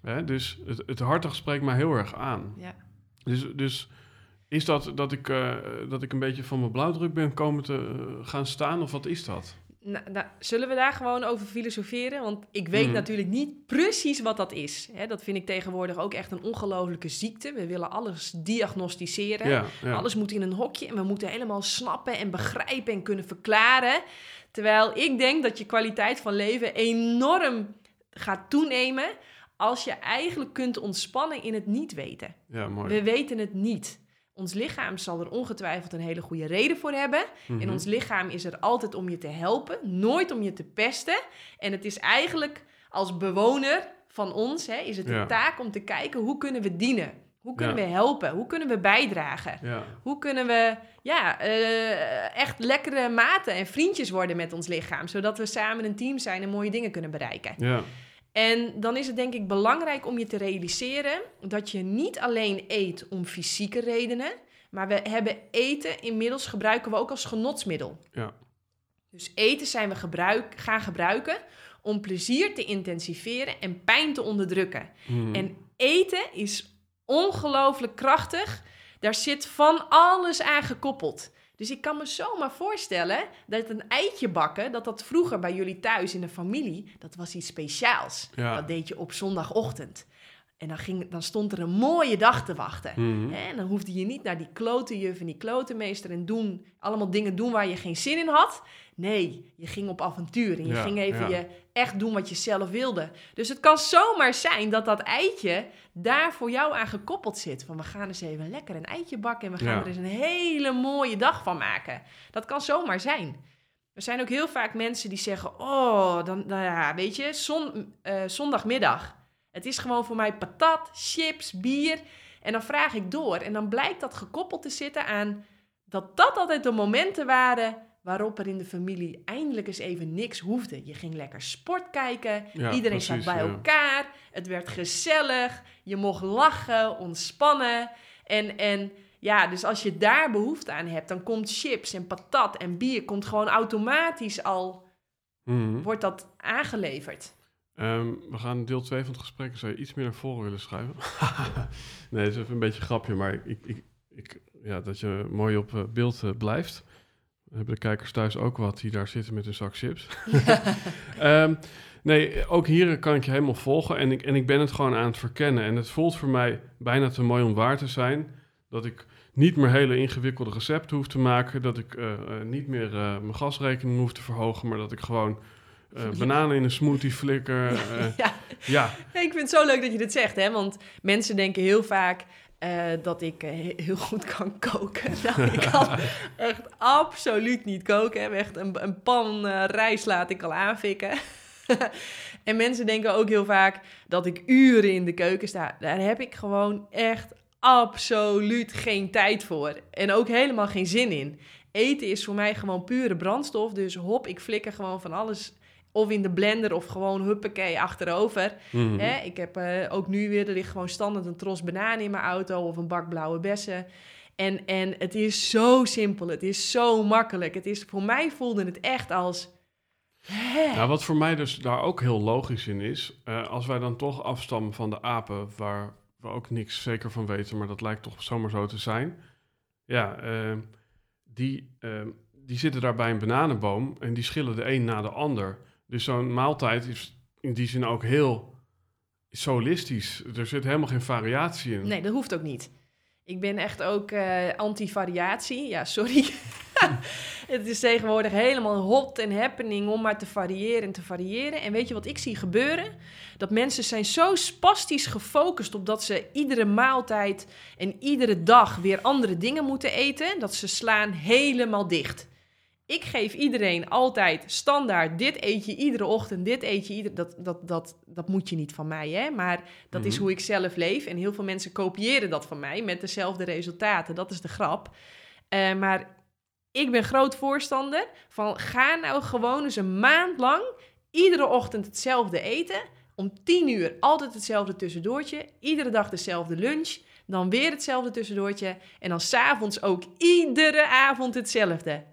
Hè? Dus het, het hartig spreekt mij heel erg aan. Ja. Dus, dus is dat dat ik, eh, dat ik een beetje van mijn blauwdruk ben komen te eh, gaan staan, of wat is dat? Nou, nou, zullen we daar gewoon over filosoferen? Want ik weet Mhm. natuurlijk niet precies wat dat is. Hè, dat vind ik tegenwoordig ook echt een ongelofelijke ziekte. We willen alles diagnosticeren. Ja, ja. Alles moet in een hokje en we moeten helemaal snappen en begrijpen en kunnen verklaren. Terwijl ik denk dat je kwaliteit van leven enorm gaat toenemen als je eigenlijk kunt ontspannen in het niet weten. ja, mooi. We weten het niet. Ons lichaam zal er ongetwijfeld een hele goede reden voor hebben. Mhm. En ons lichaam is er altijd om je te helpen, nooit om je te pesten. En het is eigenlijk als bewoner van ons, hè, is het Ja. een taak om te kijken hoe kunnen we dienen? Hoe kunnen Ja. we helpen? Hoe kunnen we bijdragen? Ja, Hoe kunnen we ja, eh, echt lekkere maten en vriendjes worden met ons lichaam, zodat we samen een team zijn en mooie dingen kunnen bereiken? En dan is het denk ik belangrijk om je te realiseren dat je niet alleen eet om fysieke redenen, maar we hebben eten inmiddels gebruiken we ook als genotsmiddel. ja. Dus eten zijn we gebruik, gaan gebruiken om plezier te intensiveren en pijn te onderdrukken. Mhm. En eten is ongelooflijk krachtig. Daar zit van alles aan gekoppeld. Dus ik kan me zomaar voorstellen dat een eitje bakken, dat dat vroeger bij jullie thuis in de familie, dat was iets speciaals. Ja. Dat deed je op zondagochtend. En dan, ging, dan stond er een mooie dag te wachten. Mhm. En dan hoefde je niet naar die klote juf en die klote meester en doen, allemaal dingen doen waar je geen zin in had. Nee, je ging op avontuur en je Ja, ging even ja. je echt doen wat je zelf wilde. Dus het kan zomaar zijn dat dat eitje daar voor jou aan gekoppeld zit. Van we gaan eens even lekker een eitje bakken en we gaan Ja. er eens een hele mooie dag van maken. Dat kan zomaar zijn. Er zijn ook heel vaak mensen die zeggen: Oh, dan, nou ja, weet je, zon, eh, zondagmiddag. Het is gewoon voor mij patat, chips, bier. En dan vraag ik door. En dan blijkt dat gekoppeld te zitten aan dat dat altijd de momenten waren waarop er in de familie eindelijk eens even niks hoefde. Je ging lekker sport kijken, Ja, iedereen zat bij ja. elkaar, het werd gezellig, je mocht lachen, ontspannen. En, en ja, dus als je daar behoefte aan hebt, dan komt chips en patat en bier komt gewoon automatisch al, Mhm. wordt dat aangeleverd. Ehm, we gaan deel 2 van het gesprek. Zou je iets meer naar voren willen schuiven? nee, dat is even een beetje een grapje, maar ik, ik, ik, ja, dat je mooi op eh, beeld eh, blijft. Hebben de kijkers thuis ook wat die daar zitten met een zak chips. Ehm, nee, ook hier kan ik je helemaal volgen en ik, en ik ben het gewoon aan het verkennen. En het voelt voor mij bijna te mooi om waar te zijn. Dat ik niet meer hele ingewikkelde recepten hoef te maken. Dat ik eh, eh, niet meer eh, mijn gasrekening hoef te verhogen, maar dat ik gewoon eh, bananen in een smoothie flikker. ja. ja, Ja, ik vind het zo leuk dat je dit zegt, hè? Want mensen denken heel vaak... eh, dat ik eh, he- heel goed kan koken. Nou, ik kan echt absoluut niet koken. hè. Echt een, een pan eh, rijst laat ik al aanfikken. en mensen denken ook heel vaak dat ik uren in de keuken sta. Daar heb ik gewoon echt absoluut geen tijd voor. En ook helemaal geen zin in. Eten is voor mij gewoon pure brandstof. Dus hop, ik flikker gewoon van alles. Of in de blender of gewoon huppakee achterover. Mhm. Hè? Ik heb eh, ook nu weer, er ligt gewoon standaard een tros bananen in mijn auto of een bak blauwe bessen. En, en het is zo simpel, het is zo makkelijk. Het is, voor mij voelde het echt als... hè? Nou, wat voor mij dus daar ook heel logisch in is, eh, als wij dan toch afstammen van de apen, waar we ook niks zeker van weten, maar dat lijkt toch zomaar zo te zijn. Ja, eh, die, eh, die zitten daar bij een bananenboom en die schillen de een na de ander. Dus zo'n maaltijd is in die zin ook heel solistisch. Er zit helemaal geen variatie in. Nee, dat hoeft ook niet. Ik ben echt ook eh, anti-variatie. Ja, sorry. het is tegenwoordig helemaal hot en happening om maar te variëren en te variëren. En weet je wat ik zie gebeuren? Dat mensen zijn zo spastisch gefocust op dat ze iedere maaltijd en iedere dag weer andere dingen moeten eten, dat ze slaan helemaal dicht. Ik geef iedereen altijd standaard, dit eet je iedere ochtend, dit eet je iedere... Dat, dat, dat, dat moet je niet van mij, hè? Maar dat is Mhm. hoe ik zelf leef. En heel veel mensen kopiëren dat van mij met dezelfde resultaten. Dat is de grap. Eh, maar ik ben groot voorstander van ga nou gewoon eens een maand lang iedere ochtend hetzelfde eten. Om tien uur altijd hetzelfde tussendoortje. Iedere dag dezelfde lunch. Dan weer hetzelfde tussendoortje. En dan s'avonds ook iedere avond hetzelfde.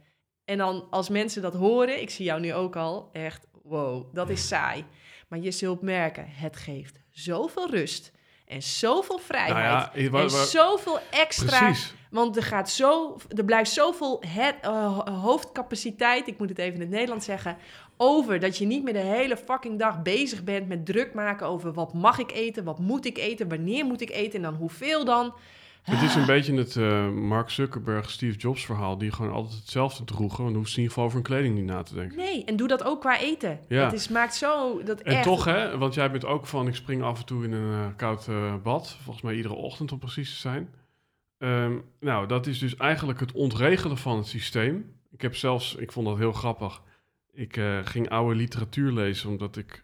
En dan als mensen dat horen, ik zie jou nu ook al, echt wow, dat is saai. Maar je zult merken, het geeft zoveel rust en zoveel vrijheid. Nou ja, en zoveel extra Precies. want er, gaat zo, er blijft zoveel het, eh, hoofdcapaciteit, ik moet het even in het Nederlands zeggen, over. Dat je niet meer de hele fucking dag bezig bent met druk maken over wat mag ik eten, wat moet ik eten, wanneer moet ik eten en dan hoeveel dan. Het is een beetje het eh, Mark Zuckerberg, Steve Jobs verhaal, die gewoon altijd hetzelfde droegen. Want dan hoeft ze in ieder geval over hun kleding niet na te denken. Nee, en doe dat ook qua eten. Ja. Het is, maakt zo... Dat En echt, toch, hè, want jij bent ook van, ik spring af en toe in een eh, koud eh, bad. Volgens mij iedere ochtend om precies te zijn. Ehm, nou, dat is dus eigenlijk het ontregelen van het systeem. Ik heb zelfs, ik vond dat heel grappig. Ik ging oude literatuur lezen, omdat ik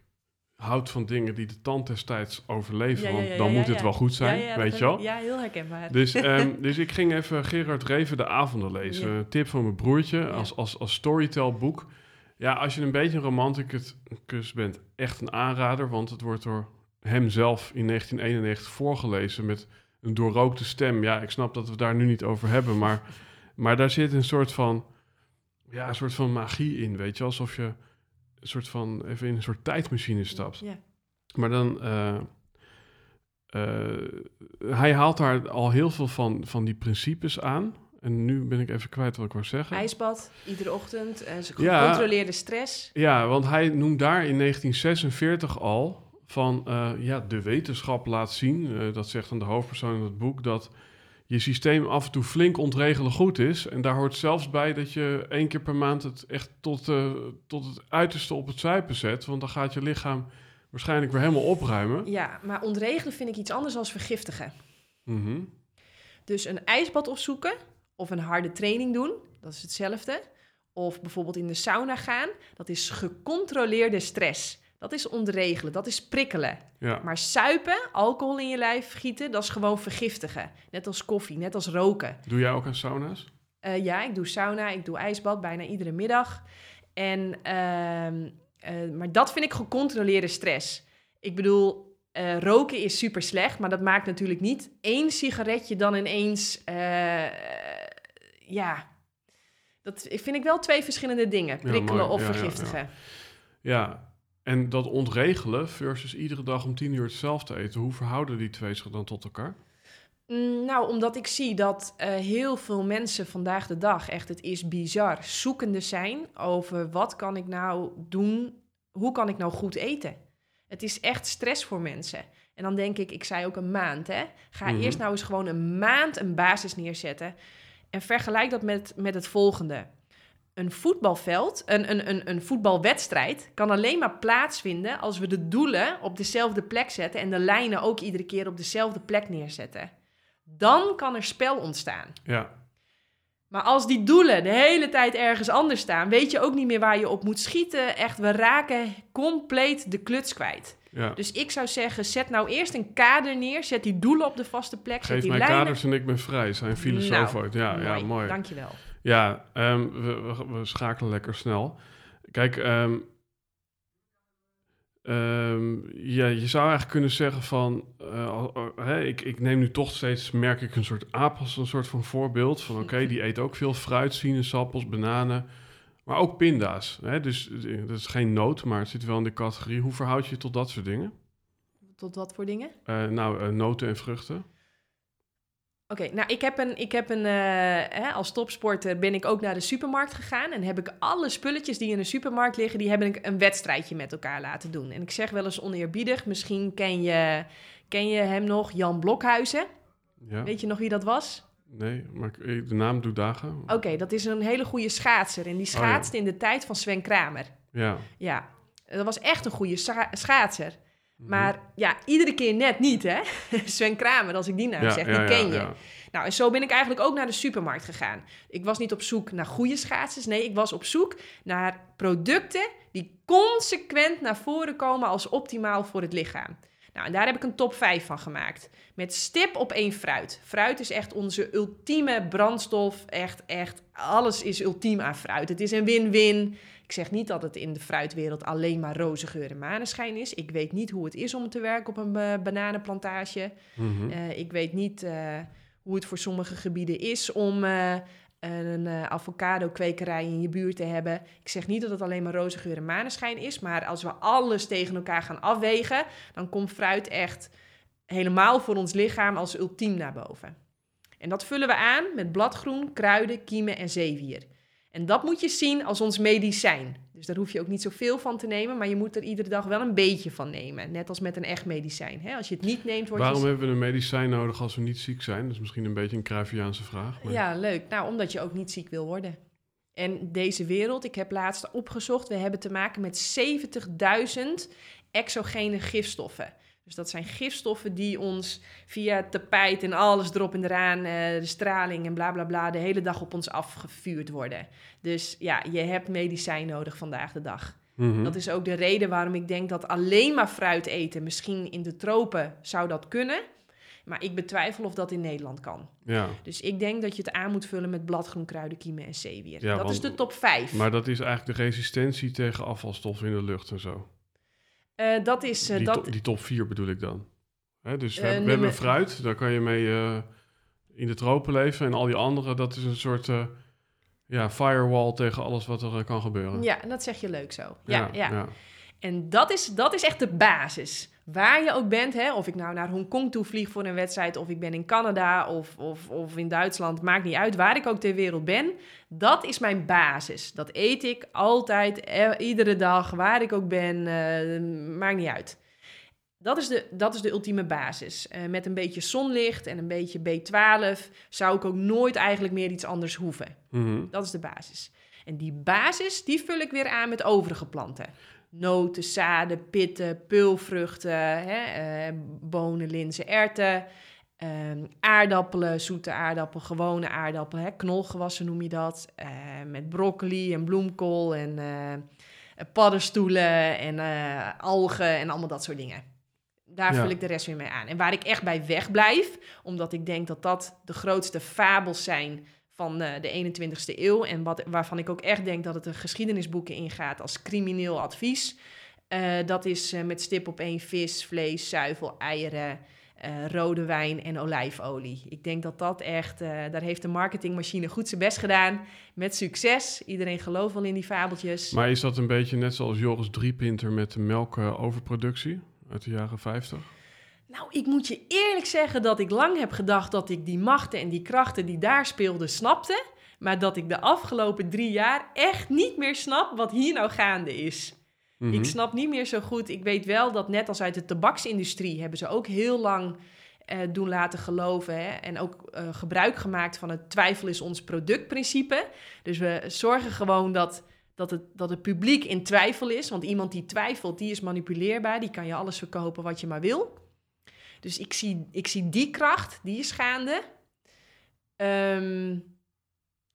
houd van dingen die de tand destijds overleven. Ja, ja, want ja, dan moet het wel goed zijn, weet je wel. Ja, heel herkenbaar. Dus, ehm, dus ik ging even Gerard Reven de avonden lezen. Een tip van mijn broertje als, als, als storytelboek. Ja, als je een beetje een romanticus bent, echt een aanrader. Want het wordt door hem zelf in 1991 voorgelezen met een doorrookte stem. Ja, ik snap dat we het daar nu niet over hebben. Maar, maar daar zit een soort van, ja, een soort van magie in, weet je. Alsof je soort van even in een soort tijdmachine stapt. Ja. Maar dan. eh, eh, hij haalt daar al heel veel van, van die principes aan. En nu ben ik even kwijt wat ik wou zeggen. IJsbad, iedere ochtend, eh, Ja. gecontroleerde stress. Ja, want hij noemt daar in 1946 al van eh, ja, de wetenschap laat zien. dat zegt dan de hoofdpersoon in het boek dat je systeem af en toe flink ontregelen goed is. En daar hoort zelfs bij dat je één keer per maand het echt tot, eh, tot het uiterste op het zuipen zet. Want dan gaat je lichaam waarschijnlijk weer helemaal opruimen. Ja, maar ontregelen vind ik iets anders dan vergiftigen. Mhm. Dus een ijsbad opzoeken of een harde training doen, dat is hetzelfde. Of bijvoorbeeld in de sauna gaan, dat is gecontroleerde stress. Dat is ontregelen, dat is prikkelen. Ja. Maar suipen, alcohol in je lijf gieten, dat is gewoon vergiftigen. Net als koffie, net als roken. Doe jij ook aan sauna's? Eh, ja, ik doe sauna, ik doe ijsbad bijna iedere middag. En, ehm, eh, maar dat vind ik gecontroleerde stress. Ik bedoel, eh, roken is super slecht, maar dat maakt natuurlijk niet één sigaretje dan ineens. ja, dat vind ik wel twee verschillende dingen: prikkelen of Ja, ja, vergiftigen. Ja. En dat ontregelen versus iedere dag om tien uur hetzelfde eten. Hoe verhouden die twee zich dan tot elkaar? Mm, Nou, omdat ik zie dat eh, heel veel mensen vandaag de dag, echt het is bizar, zoekende zijn over wat kan ik nou doen, hoe kan ik nou goed eten. Het is echt stress voor mensen. En dan denk ik, ik zei ook een maand, hè. Ga Mhm. eerst nou eens gewoon een maand een basis neerzetten. En vergelijk dat met, met het volgende. Een voetbalveld, een, een, een, een voetbalwedstrijd, kan alleen maar plaatsvinden als we de doelen op dezelfde plek zetten en de lijnen ook iedere keer op dezelfde plek neerzetten. Dan kan er spel ontstaan. Ja, Maar als die doelen de hele tijd ergens anders staan, weet je ook niet meer waar je op moet schieten. Echt, we raken compleet de kluts kwijt. Ja. Dus ik zou zeggen, zet nou eerst een kader neer. Zet die doelen op de vaste plek. zet Geef die mij lijnen. kaders en ik ben vrij, zijn filosoof Nou. Ja, ja, mooi. Dankjewel. Ja, ehm, we, we, we schakelen lekker snel. Kijk, ehm, ehm, ja, je zou eigenlijk kunnen zeggen van... eh, ik, ik neem nu toch steeds, merk ik, een soort aap als een soort van voorbeeld. Van oké, die eet ook veel fruit, sinaasappels, bananen. Maar ook pinda's. Hè? Dus dat is geen noot, maar het zit wel in de categorie. Hoe verhoud je je tot dat soort dingen? Tot wat voor dingen? Eh, nou, eh, noten en vruchten. Oké, nou ik heb een, ik heb een eh, hè, als topsporter ben ik ook naar de supermarkt gegaan en heb ik alle spulletjes die in de supermarkt liggen, die heb ik een wedstrijdje met elkaar laten doen. En ik zeg wel eens oneerbiedig, misschien ken je, ken je hem nog, Jan Blokhuizen. Ja, Weet je nog wie dat was? Nee, maar de naam doet dagen. Oké, dat is een hele goede schaatser en die Oh, ja. schaatste in de tijd van Sven Kramer. Ja. Ja, dat was echt een goede scha- schaatser. Mhm. Maar ja, iedere keer net niet, hè? Sven Kramer, als ik die naam Ja, zeg, ja, die ken je. Nou, en zo ben ik eigenlijk ook naar de supermarkt gegaan. Ik was niet op zoek naar goede schaatsers. Nee, ik was op zoek naar producten die consequent naar voren komen als optimaal voor het lichaam. Nou, en daar heb ik een top 5 van gemaakt. Met stip op één fruit. Fruit is echt onze ultieme brandstof. Echt, echt, alles is ultiem aan fruit. Het is een win-win. Ik zeg niet dat het in de fruitwereld alleen maar roze geur en maneschijn is. Ik weet niet hoe het is om te werken op een eh, bananenplantage. Mhm. Eh, ik weet niet eh, hoe het voor sommige gebieden is om een eh, avocado-kwekerij in je buurt te hebben. Ik zeg niet dat het alleen maar roze geur en maneschijn is, maar als we alles tegen elkaar gaan afwegen, dan komt fruit echt helemaal voor ons lichaam als ultiem naar boven. En dat vullen we aan met bladgroen, kruiden, kiemen en zeewier. En dat moet je zien als ons medicijn. Dus daar hoef je ook niet zoveel van te nemen, maar je moet er iedere dag wel een beetje van nemen. Net als met een echt medicijn. Hè? Als je het niet neemt, word je Waarom hebben we een medicijn nodig als we niet ziek zijn? Dat is misschien een beetje een Cruyffiaanse vraag. Maar... Ja, leuk. Nou, omdat je ook niet ziek wil worden. En deze wereld, ik heb laatst opgezocht, we hebben te maken met 70.000 exogene gifstoffen. Dus dat zijn gifstoffen die ons via het tapijt en alles erop en eraan, eh, de straling en bla bla bla, de hele dag op ons afgevuurd worden. Dus ja, je hebt medicijn nodig vandaag de dag. Mhm. Dat is ook de reden waarom ik denk dat alleen maar fruit eten, misschien in de tropen zou dat kunnen. Maar ik betwijfel of dat in Nederland kan. ja. Dus ik denk dat je het aan moet vullen met bladgroen, kruiden, kiemen en zeewier. Ja, dat want- is de top 5. Maar dat is eigenlijk de resistentie tegen afvalstoffen in de lucht en zo. Eh, dat is... eh, die, dat, to- die top 4 bedoel ik dan. Hè, dus we, Eh, hebben, we hebben nummer- fruit, daar kan je mee in de tropen leven. En al die andere, dat is een soort ja, firewall tegen alles wat er kan gebeuren. ja, en dat zeg je leuk zo. Ja, ja. ja. En dat is, dat is echt de basis. Waar je ook bent, hè, of ik nou naar Hongkong toe vlieg voor een wedstrijd... of ik ben in Canada of, of, of in Duitsland, maakt niet uit. Waar ik ook ter wereld ben, dat is mijn basis. Dat eet ik altijd, eh, iedere dag, waar ik ook ben, eh, maakt niet uit. Dat is de, dat is de ultieme basis. Eh, met een beetje zonlicht en een beetje B12 zou ik ook nooit eigenlijk meer iets anders hoeven. Mhm. Dat is de basis. En die basis, die vul ik weer aan met overige planten. Noten, zaden, pitten, peulvruchten, hè, eh, bonen, linzen, erwten, ehm, aardappelen, zoete aardappelen, gewone aardappelen, hè, knolgewassen noem je dat, eh, met broccoli en bloemkool en eh, paddenstoelen en algen en allemaal dat soort dingen. Daar Ja. vul ik de rest weer mee aan. En waar ik echt bij wegblijf, omdat ik denk dat dat de grootste fabels zijn van eh, de 21ste eeuw. En wat, waarvan ik ook echt denk dat het de geschiedenisboeken ingaat als crimineel advies. Eh, dat is eh, met stip op één vis, vlees, zuivel, eieren, rode wijn en olijfolie. Ik denk dat dat echt, daar heeft de marketingmachine goed zijn best gedaan. Met succes. Iedereen gelooft wel in die fabeltjes. Maar is dat een beetje net zoals Joris Driepinter met de melkoverproductie uit de jaren 50? Nou, ik moet je eerlijk zeggen dat ik lang heb gedacht dat ik die machten en die krachten die daar speelden snapte. Maar dat ik de afgelopen drie jaar echt niet meer snap wat hier nou gaande is. Mhm. Ik snap niet meer zo goed. Ik weet wel dat net als uit de tabaksindustrie hebben ze ook heel lang eh, doen laten geloven. Hè? En ook eh, gebruik gemaakt van het twijfel is ons productprincipe. Dus we zorgen gewoon dat, dat, het, dat het publiek in twijfel is. Want iemand die twijfelt, die is manipuleerbaar. Die kan je alles verkopen wat je maar wil. Dus ik zie, ik zie die kracht, die is gaande. Ehm,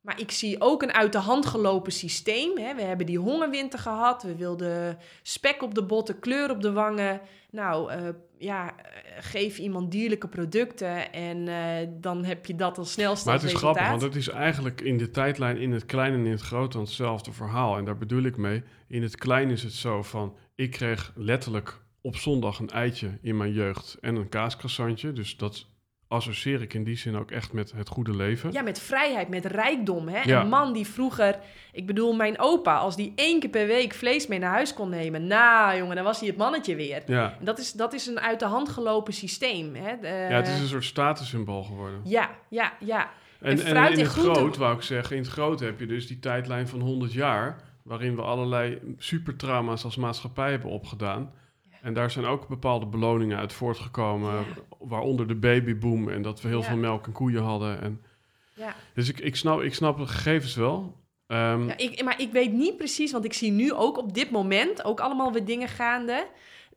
maar ik zie ook een uit de hand gelopen systeem. Hè. We hebben die hongerwinter gehad. We wilden spek op de botten, kleur op de wangen. Nou, eh, ja, eh, geef iemand dierlijke producten en eh, dan heb je dat al snel Maar het is resultaat. grappig, want het is eigenlijk in de tijdlijn in het klein en in het groot dan hetzelfde verhaal. En daar bedoel ik mee, in het klein is het zo van, ik kreeg letterlijk op zondag een eitje in mijn jeugd en een kaascroissantje. Dus dat associeer ik in die zin ook echt met het goede leven. Ja, met vrijheid, met rijkdom. Hè? Ja. Een man die vroeger, ik bedoel, mijn opa, als die één keer per week vlees mee naar huis kon nemen, nou jongen, dan was hij het mannetje weer. Ja, En Dat is, dat is een uit de hand gelopen systeem. Hè? De- ja het is een soort statussymbool geworden. ja, ja, ja. En, En en, fruit in en het groente- groot, wou ik zeggen, in het groot heb je dus die tijdlijn van 100 jaar, waarin we allerlei supertrauma's als maatschappij hebben opgedaan. En daar zijn ook bepaalde beloningen uit voortgekomen, Ja. waaronder de babyboom en dat we heel Ja. veel melk en koeien hadden. En, ja. dus ik, ik, snap, ik snap de gegevens wel. Ehm, Ja, ik, maar ik weet niet precies, want ik zie nu ook op dit moment ook allemaal weer dingen gaande.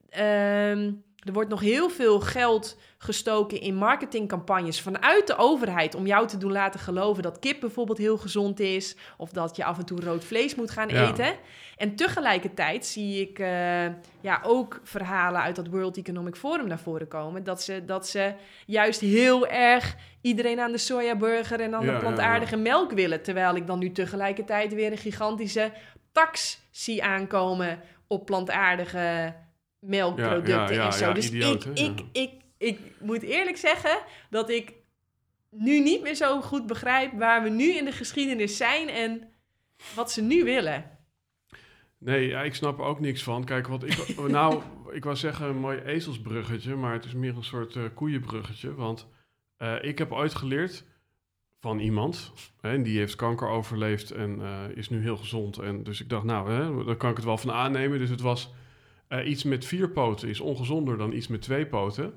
Ehm, er wordt nog heel veel geld gestoken in marketingcampagnes vanuit de overheid om jou te doen laten geloven dat kip bijvoorbeeld heel gezond is of dat je af en toe rood vlees moet gaan Ja. eten. En tegelijkertijd zie ik eh, ja, ook verhalen uit dat World Economic Forum naar voren komen dat ze, dat ze juist heel erg iedereen aan de sojaburger en aan Ja, de ja, plantaardige melk willen. Terwijl ik dan nu tegelijkertijd weer een gigantische tax zie aankomen op plantaardige melkproducten en zo. dus idioot, ik, ik, ik, ik moet eerlijk zeggen dat ik nu niet meer zo goed begrijp waar we nu in de geschiedenis zijn en wat ze nu willen. Nee, ja, ik snap er ook niks van. Kijk, wat ik, nou, ik wou zeggen een mooi ezelsbruggetje, maar het is meer een soort eh, koeienbruggetje. Want eh, ik heb ooit geleerd van iemand, hè, en die heeft kanker overleefd en eh, is nu heel gezond. En dus ik dacht, nou, hè, daar kan ik het wel van aannemen. Dus het was eh, iets met vier poten is ongezonder dan iets met twee poten.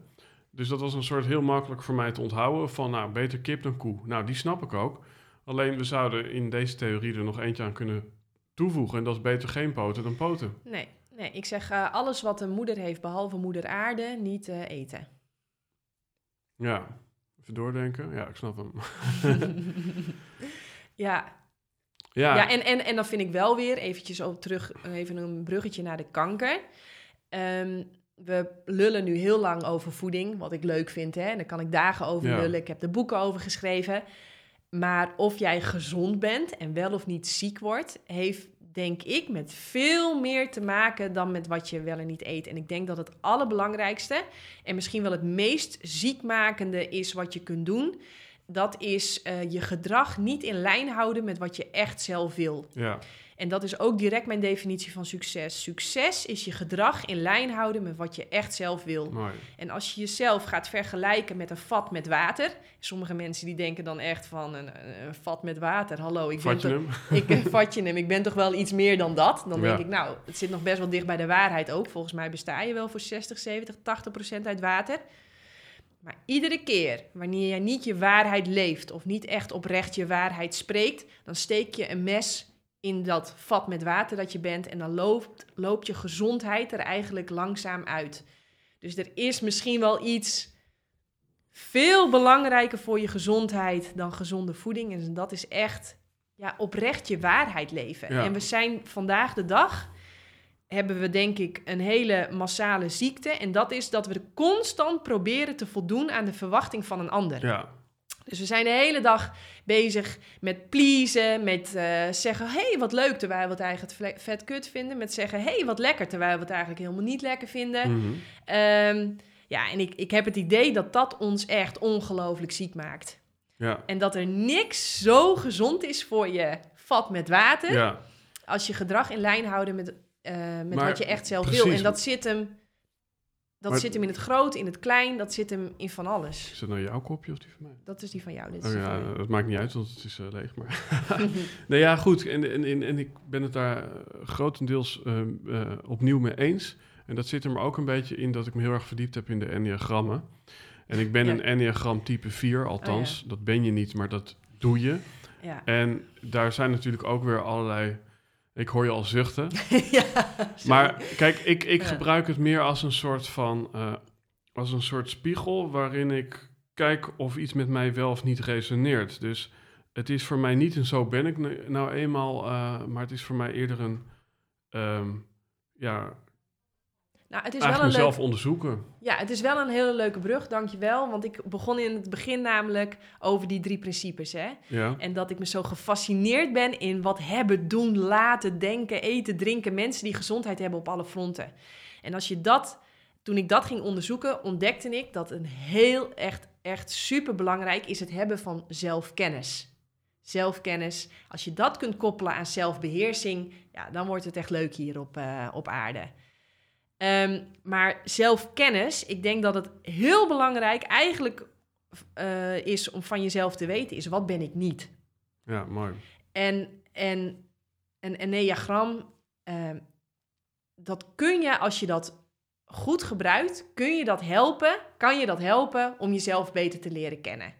Dus dat was een soort heel makkelijk voor mij te onthouden van, nou, beter kip dan koe. Nou, die snap ik ook. Alleen we zouden in deze theorie er nog eentje aan kunnen toevoegen. En dat is beter geen poten dan poten. Nee, nee ik zeg eh, alles wat een moeder heeft behalve moeder aarde niet eh, eten. Ja, even doordenken. Ja, ik snap hem. ja, Ja, Ja, en, en, en dan vind ik wel weer, eventjes op terug, even een bruggetje naar de kanker. Ehm, we lullen nu heel lang over voeding, wat ik leuk vind. Hè? En daar kan ik dagen over Ja. lullen. Ik heb er boeken over geschreven. Maar of jij gezond bent en wel of niet ziek wordt, heeft denk ik met veel meer te maken dan met wat je wel en niet eet. En ik denk dat het allerbelangrijkste en misschien wel het meest ziekmakende is wat je kunt doen. Dat is eh, je gedrag niet in lijn houden met wat je echt zelf wil. ja, En dat is ook direct mijn definitie van succes. Succes is je gedrag in lijn houden met wat je echt zelf wil. mooi. En als je jezelf gaat vergelijken met een vat met water. Sommige mensen die denken dan echt van een, een vat met water. Hallo, ik ben Vat toch, hem? ik eh, vat je hem. Ik ben toch wel iets meer dan dat. Dan denk ik, nou, het zit nog best wel dicht bij de waarheid ook. Volgens mij besta je wel voor 60, 70, 80 procent uit water. Maar iedere keer wanneer jij niet je waarheid leeft of niet echt oprecht je waarheid spreekt, dan steek je een mes in dat vat met water dat je bent en dan loopt, loopt je gezondheid er eigenlijk langzaam uit. Dus er is misschien wel iets veel belangrijker voor je gezondheid dan gezonde voeding. En dat is echt ja, oprecht je waarheid leven. Ja. En we zijn vandaag de dag, hebben we denk ik een hele massale ziekte. En dat is dat we constant proberen te voldoen aan de verwachting van een ander. Ja, Dus we zijn de hele dag bezig met pleasen, met eh, zeggen... hey, wat leuk, terwijl we het eigenlijk vet kut vinden. Met zeggen, hey, wat lekker, terwijl we het eigenlijk helemaal niet lekker vinden. mhm. Ehm, ja, en ik, ik heb het idee dat dat ons echt ongelooflijk ziek maakt. ja, En dat er niks zo gezond is voor je vat met water... ja. als je gedrag in lijn houden met, met Maar wat je echt zelf precies. wil. En dat zit hem... Dat Maar- zit hem in het groot, in het klein, dat zit hem in van alles. Is dat nou jouw kopje of die van mij? Dat is die van jou. Dit Oh ja, dat maakt niet uit, want het is eh, leeg. Maar nee, ja, goed. En, en, en, en ik ben het daar eh, grotendeels eh, eh, opnieuw mee eens. En dat zit er maar ook een beetje in dat ik me heel erg verdiept heb in de enneagrammen. En ik ben Ja. een enneagram type 4, althans. Dat ben je niet, maar dat doe je. Ja. En daar zijn natuurlijk ook weer allerlei... Ik hoor je al zuchten. ja, Maar kijk, ik, ik Ja. gebruik het meer als een soort van... eh, als een soort spiegel waarin ik kijk of iets met mij wel of niet resoneert. Dus het is voor mij niet een zo ben ik nou eenmaal, eh, maar het is voor mij eerder een, ehm, ja, Nou, het is wel een leuk onderzoeken. Ja, het is wel een hele leuke brug, dankjewel. Want ik begon in het begin namelijk over die drie principes. Hè? Ja, En dat ik me zo gefascineerd ben in wat hebben, doen, laten, denken, eten, drinken. Mensen die gezondheid hebben op alle fronten. En als je dat, toen ik dat ging onderzoeken, ontdekte ik dat een heel echt, echt super belangrijk is het hebben van zelfkennis. Zelfkennis. Als je dat kunt koppelen aan zelfbeheersing, ja, dan wordt het echt leuk hier op, eh, op aarde. Ehm, maar zelfkennis, ik denk dat het heel belangrijk eigenlijk eh, is om van jezelf te weten, is wat ben ik niet? ja, mooi. En, en een enneagram, ehm, dat kun je als je dat goed gebruikt, kun je dat helpen, kan je dat helpen om jezelf beter te leren kennen.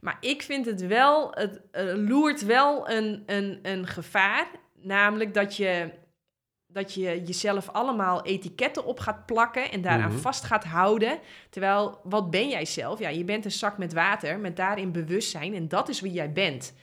Maar ik vind het wel, het eh, loert wel een, een, een gevaar, namelijk dat je, dat je jezelf allemaal etiketten op gaat plakken en daaraan Mhm. vast gaat houden. Terwijl, wat ben jij zelf? Ja, je bent een zak met water, met daarin bewustzijn en dat is wie jij bent.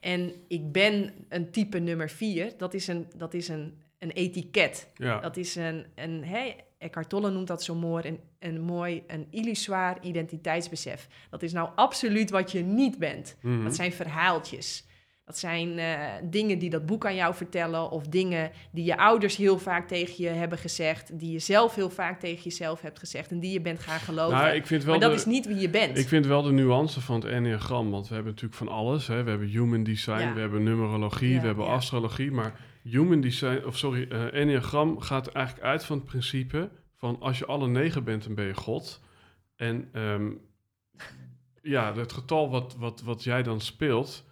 En ik ben een type nummer vier, dat is een, dat is een, een etiket. Ja, Dat is een, een hè, Eckhart Tolle noemt dat zo mooi, een, een mooi, een illusoir identiteitsbesef. Dat is nou absoluut wat je niet bent. Mhm. Dat zijn verhaaltjes. Dat zijn eh, dingen die dat boek aan jou vertellen, of dingen die je ouders heel vaak tegen je hebben gezegd, die je zelf heel vaak tegen jezelf hebt gezegd en die je bent gaan geloven. Nou, ik vind wel maar dat de- is niet wie je bent. Ik vind wel de nuance van het enneagram, want we hebben natuurlijk van alles. Hè. We hebben human design, Ja. we hebben numerologie, Ja, we hebben ja. astrologie. Maar human design, of sorry, eh enneagram gaat eigenlijk uit van het principe van als je alle negen bent, dan ben je God. En ehm, ja, het getal wat, wat, wat jij dan speelt,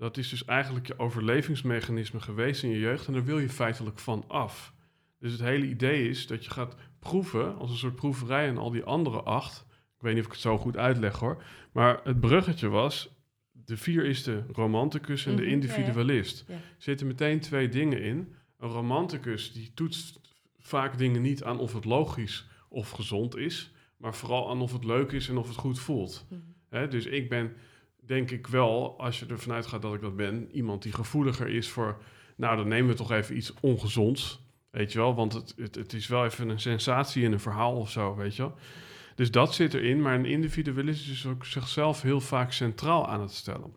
dat is dus eigenlijk je overlevingsmechanisme geweest in je jeugd. En daar wil je feitelijk van af. Dus het hele idee is dat je gaat proeven, als een soort proeverij en al die andere acht. Ik weet niet of ik het zo goed uitleg hoor. Maar het bruggetje was, de vier is de romanticus en Mhm, de ja. individualist. Ja. Er zitten meteen twee dingen in. Een romanticus die toetst vaak dingen niet aan of het logisch of gezond is, maar vooral aan of het leuk is en of het goed voelt. Mhm. Dus ik ben, denk ik wel, als je ervan uitgaat dat ik dat ben, iemand die gevoeliger is voor, nou dan nemen we toch even iets ongezonds, weet je wel, want het, het, het is wel even een sensatie in een verhaal of zo, weet je wel. Dus dat zit erin, maar een individualist is dus ook zichzelf heel vaak centraal aan het stellen.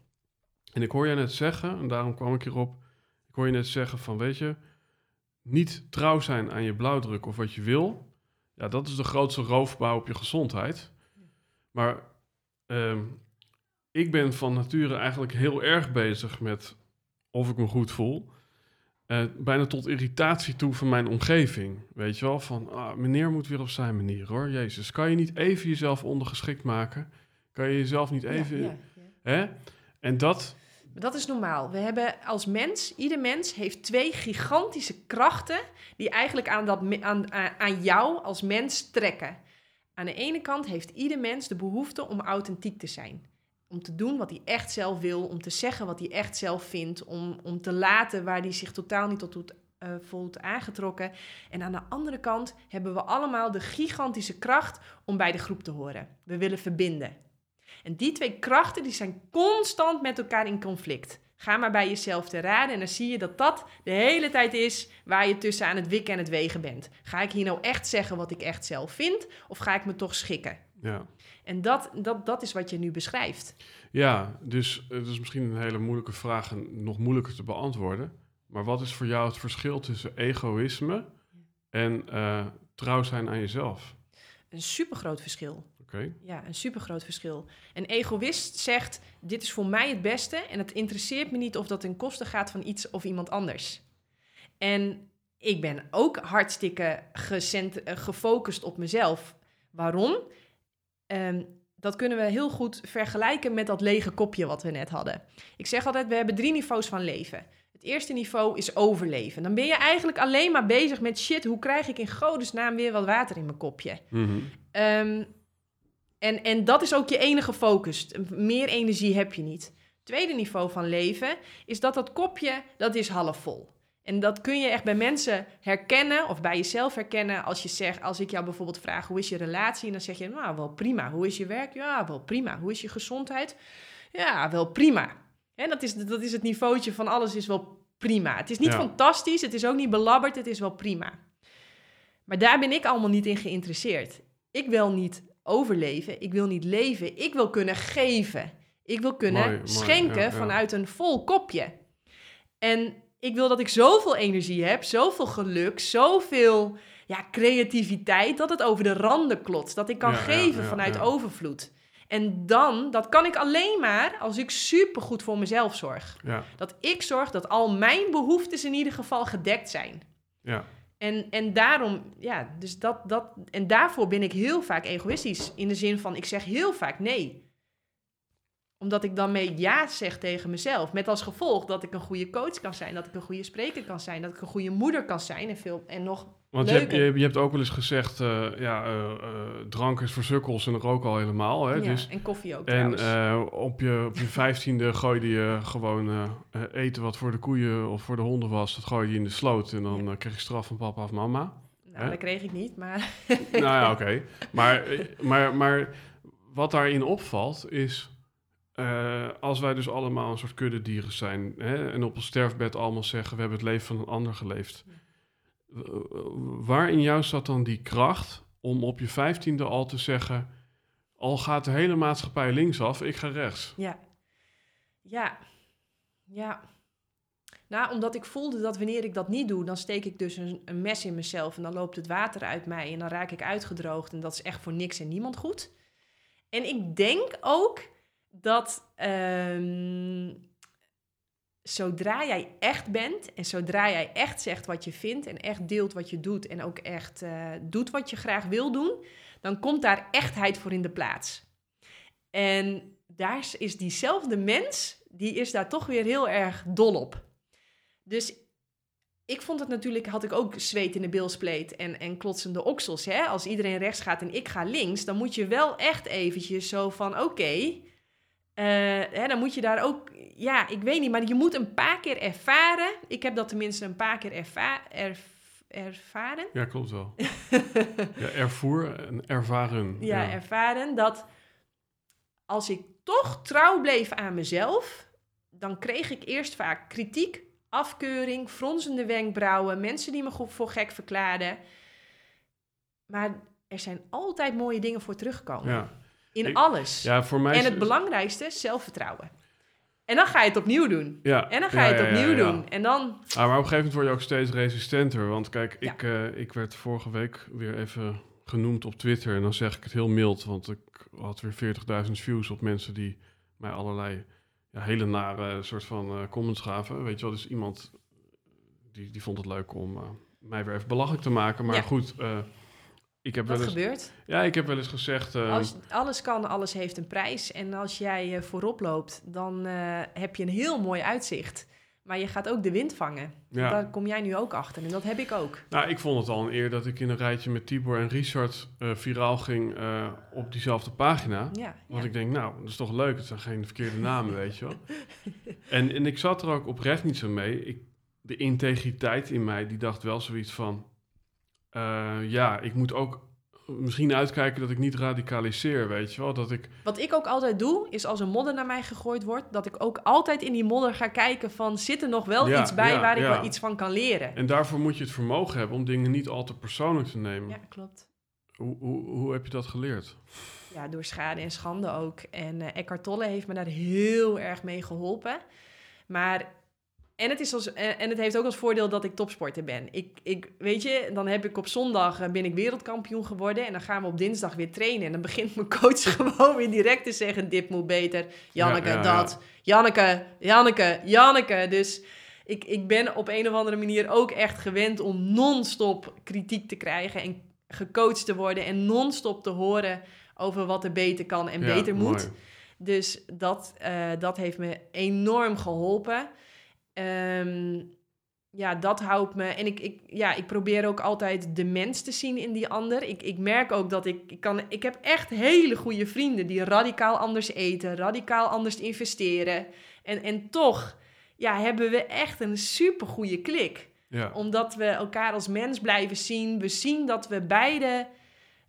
En ik hoor je net zeggen, en daarom kwam ik hierop, ik hoor je net zeggen van, weet je, niet trouw zijn aan je blauwdruk of wat je wil, ja, dat is de grootste roofbouw op je gezondheid. Maar ehm, ik ben van nature eigenlijk heel erg bezig met of ik me goed voel. Eh, bijna tot irritatie toe van mijn omgeving. Weet je wel, van ah, meneer moet weer op zijn manier hoor. Jezus, kan je niet even jezelf ondergeschikt maken? Kan je jezelf niet even... Ja, ja, ja. Hè? En dat... Maar Dat is normaal. We hebben als mens, ieder mens heeft twee gigantische krachten die eigenlijk aan, dat, aan aan jou als mens trekken. Aan de ene kant heeft ieder mens de behoefte om authentiek te zijn. Om te doen wat hij echt zelf wil, om te zeggen wat hij echt zelf vindt, om, om te laten waar hij zich totaal niet tot doet, eh, voelt aangetrokken. En aan de andere kant hebben we allemaal de gigantische kracht om bij de groep te horen. We willen verbinden. En die twee krachten die zijn constant met elkaar in conflict. Ga maar bij jezelf te raden en dan zie je dat dat de hele tijd is waar je tussen aan het wikken en het wegen bent. Ga ik hier nou echt zeggen wat ik echt zelf vind of ga ik me toch schikken? Ja, En dat, dat, dat is wat je nu beschrijft. ja dus het is misschien een hele moeilijke vraag en nog moeilijker te beantwoorden. Maar wat is voor jou het verschil tussen egoïsme en eh, trouw zijn aan jezelf? Een supergroot verschil. Oké, Ja, een supergroot verschil. Een egoïst zegt: Dit is voor mij het beste en het interesseert me niet of dat ten koste gaat van iets of iemand anders. En ik ben ook hartstikke gecent- eh, gefocust op mezelf. Waarom? Ehm, dat kunnen we heel goed vergelijken met dat lege kopje wat we net hadden. Ik zeg altijd: we hebben drie niveaus van leven. Het eerste niveau is overleven. Dan ben je eigenlijk alleen maar bezig met shit. Hoe krijg ik in godesnaam weer wat water in mijn kopje? Mhm. Ehm, en, en dat is ook je enige focus. Meer energie heb je niet. Tweede niveau van leven is dat dat kopje, dat is half vol. En dat kun je echt bij mensen herkennen of bij jezelf herkennen als je zegt, als ik jou bijvoorbeeld vraag hoe is je relatie, en dan zeg je, nou wel prima. Hoe is je werk? Ja, wel prima. Hoe is je gezondheid? Ja, wel prima. En dat is, dat is het niveautje van alles is wel prima. Het is niet Ja. fantastisch, het is ook niet belabberd, het is wel prima. Maar daar ben ik allemaal niet in geïnteresseerd. Ik wil niet overleven, ik wil niet leven, ik wil kunnen geven. Ik wil kunnen Mooi, schenken ja. vanuit een vol kopje. En ik wil dat ik zoveel energie heb, zoveel geluk, zoveel ja, creativiteit, dat het over de randen klotst. Dat ik kan Ja, geven ja, vanuit overvloed. En dan, dat kan ik alleen maar als ik supergoed voor mezelf zorg. Dat ik zorg dat al mijn behoeftes in ieder geval gedekt zijn. ja. En, en daarom, ja, dus dat, dat, en daarvoor ben ik heel vaak egoïstisch. In de zin van, ik zeg heel vaak nee. Omdat ik dan mee ja zeg tegen mezelf. Met als gevolg dat ik een goede coach kan zijn, dat ik een goede spreker kan zijn, dat ik een goede moeder kan zijn en, veel, en nog Want je hebt, je, je hebt ook wel eens gezegd, eh, ja, eh, eh, drank is voor sukkels en rook al helemaal. Hè? ja, Dus, en koffie ook en op, je, op je vijftiende gooide je gewoon eten wat voor de koeien of voor de honden was. Dat gooide je in de sloot en dan Ja. kreeg je straf van papa of mama. nou, hè? dat kreeg ik niet, maar nou ja, oké. Maar, maar, maar wat daarin opvalt is... eh, als wij dus allemaal een soort kuddedieren zijn... Hè, en op ons sterfbed allemaal zeggen... we hebben het leven van een ander geleefd. Eh, waar in jou zat dan die kracht om op je vijftiende al te zeggen... al gaat de hele maatschappij linksaf, ik ga rechts. ja. Ja. Ja. Nou, omdat ik voelde dat wanneer ik dat niet doe, dan steek ik dus een, een mes in mezelf en dan loopt het water uit mij en dan raak ik uitgedroogd en dat is echt voor niks en niemand goed. En ik denk ook dat ehm, zodra jij echt bent en zodra jij echt zegt wat je vindt en echt deelt wat je doet en ook echt eh, doet wat je graag wil doen, dan komt daar echtheid voor in de plaats. En daar is diezelfde mens, die is daar toch weer heel erg dol op. Dus ik vond het natuurlijk, had ik ook zweet in de bilspleet en, en klotsende oksels. Hè? Als iedereen rechts gaat en ik ga links, dan moet je wel echt eventjes zo van, oké, eh, hè, dan moet je daar ook, ja, ik weet niet, maar je moet een paar keer ervaren. Ik heb dat tenminste een paar keer erva erv- ervaren. Ja, klopt wel. ja, ervoer en ervaren. ja, ervaren dat als ik toch trouw bleef aan mezelf, dan kreeg ik eerst vaak kritiek, afkeuring, fronsende wenkbrauwen, mensen die me voor gek verklaarden. Maar er zijn altijd mooie dingen voor teruggekomen. ja. In Ik- alles. ja, voor mij en is- het belangrijkste, zelfvertrouwen. En dan ga je het opnieuw doen. Ja, En dan ga je het opnieuw doen. En dan, Ah, maar op een gegeven moment word je ook steeds resistenter. Want kijk, ik, eh, ik werd vorige week weer even genoemd op Twitter. En dan zeg ik het heel mild, want ik had weer 40.000 views op mensen die mij allerlei ja, hele nare soort van eh, comments gaven. Weet je wel, dus iemand die, die vond het leuk om eh, mij weer even belachelijk te maken. Maar Ja. goed, ik heb wel wat eens, gebeurt? ja, ik heb wel eens gezegd. eh, Als, alles kan, alles heeft een prijs. En als jij eh, voorop loopt, dan eh, heb je een heel mooi uitzicht. Maar je gaat ook de wind vangen. ja. Daar kom jij nu ook achter. En dat heb ik ook. Nou, ik vond het al een eer dat ik in een rijtje met Tibor en Richard viraal ging op diezelfde pagina. Ja, Want ja. ik denk, nou, dat is toch leuk. Het zijn geen verkeerde namen, weet je wel. En, en ik zat er ook oprecht niet zo mee. Ik, de integriteit in mij, die dacht wel zoiets van... eh, ja, ik moet ook misschien uitkijken dat ik niet radicaliseer, weet je wel. Dat ik, Wat ik ook altijd doe, is als er modder naar mij gegooid wordt... dat ik ook altijd in die modder ga kijken van... zit er nog wel Ja, iets bij ja, waar ik wel iets van kan leren? en daarvoor moet je het vermogen hebben om dingen niet al te persoonlijk te nemen. Ja, klopt. Hoe, hoe, hoe heb je dat geleerd? Ja, door schade en schande ook. En eh Eckhart Tolle heeft me daar heel erg mee geholpen. Maar, en het, is als, en en het heeft ook als voordeel dat ik topsporter ben. Ik, ik, weet je, dan heb ik op zondag eh, ben ik wereldkampioen geworden. En dan gaan we op dinsdag weer trainen. En dan begint mijn coach gewoon weer direct te zeggen: dit moet beter. Janneke, Ja, ja, ja. dat. Janneke, Janneke, Janneke. Dus ik, ik ben op een of andere manier ook echt gewend om non-stop kritiek te krijgen. En gecoacht te worden. En non-stop te horen over wat er beter kan en Ja, beter moet. mooi. Dus dat, eh, dat heeft me enorm geholpen. Ehm, ja, dat houdt me. En ik, ik, ja, ik probeer ook altijd de mens te zien in die ander. Ik, ik merk ook dat ik, ik kan. Ik heb echt hele goede vrienden die radicaal anders eten, radicaal anders investeren. En, en toch ja, hebben we echt een supergoeie klik. Ja. Omdat we elkaar als mens blijven zien. We zien dat we beide...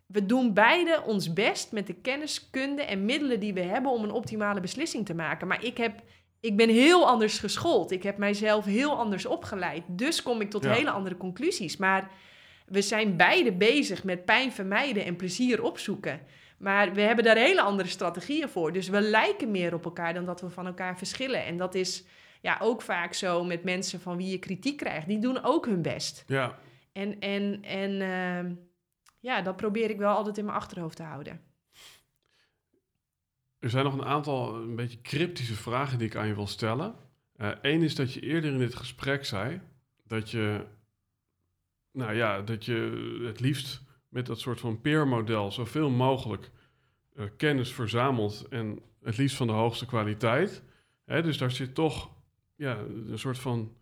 We doen beide ons best met de kennis, kunde en middelen die we hebben om een optimale beslissing te maken. Maar ik, heb, ik ben heel anders geschoold. Ik heb mijzelf heel anders opgeleid. Dus kom ik tot Ja. hele andere conclusies. Maar we zijn beide bezig met pijn vermijden en plezier opzoeken. Maar we hebben daar hele andere strategieën voor. Dus we lijken meer op elkaar dan dat we van elkaar verschillen. En dat is ja, ook vaak zo met mensen van wie je kritiek krijgt. Die doen ook hun best. ja. En, en, en ehm, ja, dat probeer ik wel altijd in mijn achterhoofd te houden. Er zijn nog een aantal een beetje cryptische vragen die ik aan je wil stellen. Eén is dat je eerder in dit gesprek zei dat je, nou ja, dat je het liefst met dat soort van peermodel zoveel mogelijk eh, kennis verzamelt en het liefst van de hoogste kwaliteit. Hè, dus daar zit toch ja, een soort van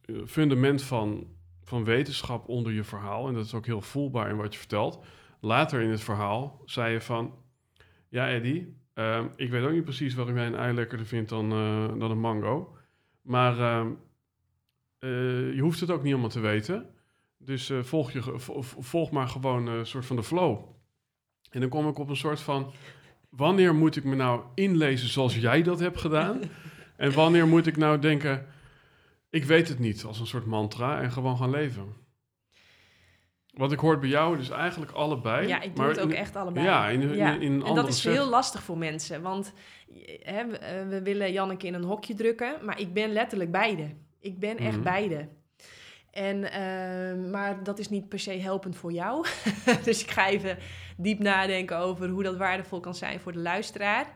eh, fundament van, van wetenschap onder je verhaal. En dat is ook heel voelbaar in wat je vertelt. Later in het verhaal zei je van, ja Eddy, ehm, ik weet ook niet precies waarom jij een ei lekkerder vindt dan, eh, dan een mango. Maar ehm, eh, je hoeft het ook niet allemaal te weten. Dus eh, volg, je, volg maar gewoon een soort van de flow. En dan kom ik op een soort van... Wanneer moet ik me nou inlezen zoals jij dat hebt gedaan? en wanneer moet ik nou denken... Ik weet het niet, als een soort mantra en gewoon gaan leven? Wat ik hoor bij jou, dus eigenlijk allebei. Ja, ik doe maar het ook in- echt allebei. Ja, in, in, Ja, in en dat is heel lastig voor mensen. Want hè, we, eh, we willen Janneke in een hokje drukken, maar ik ben letterlijk beide. Ik ben echt Mhm. beide. En, eh, maar dat is niet per se helpend voor jou. dus ik ga even diep nadenken over hoe dat waardevol kan zijn voor de luisteraar.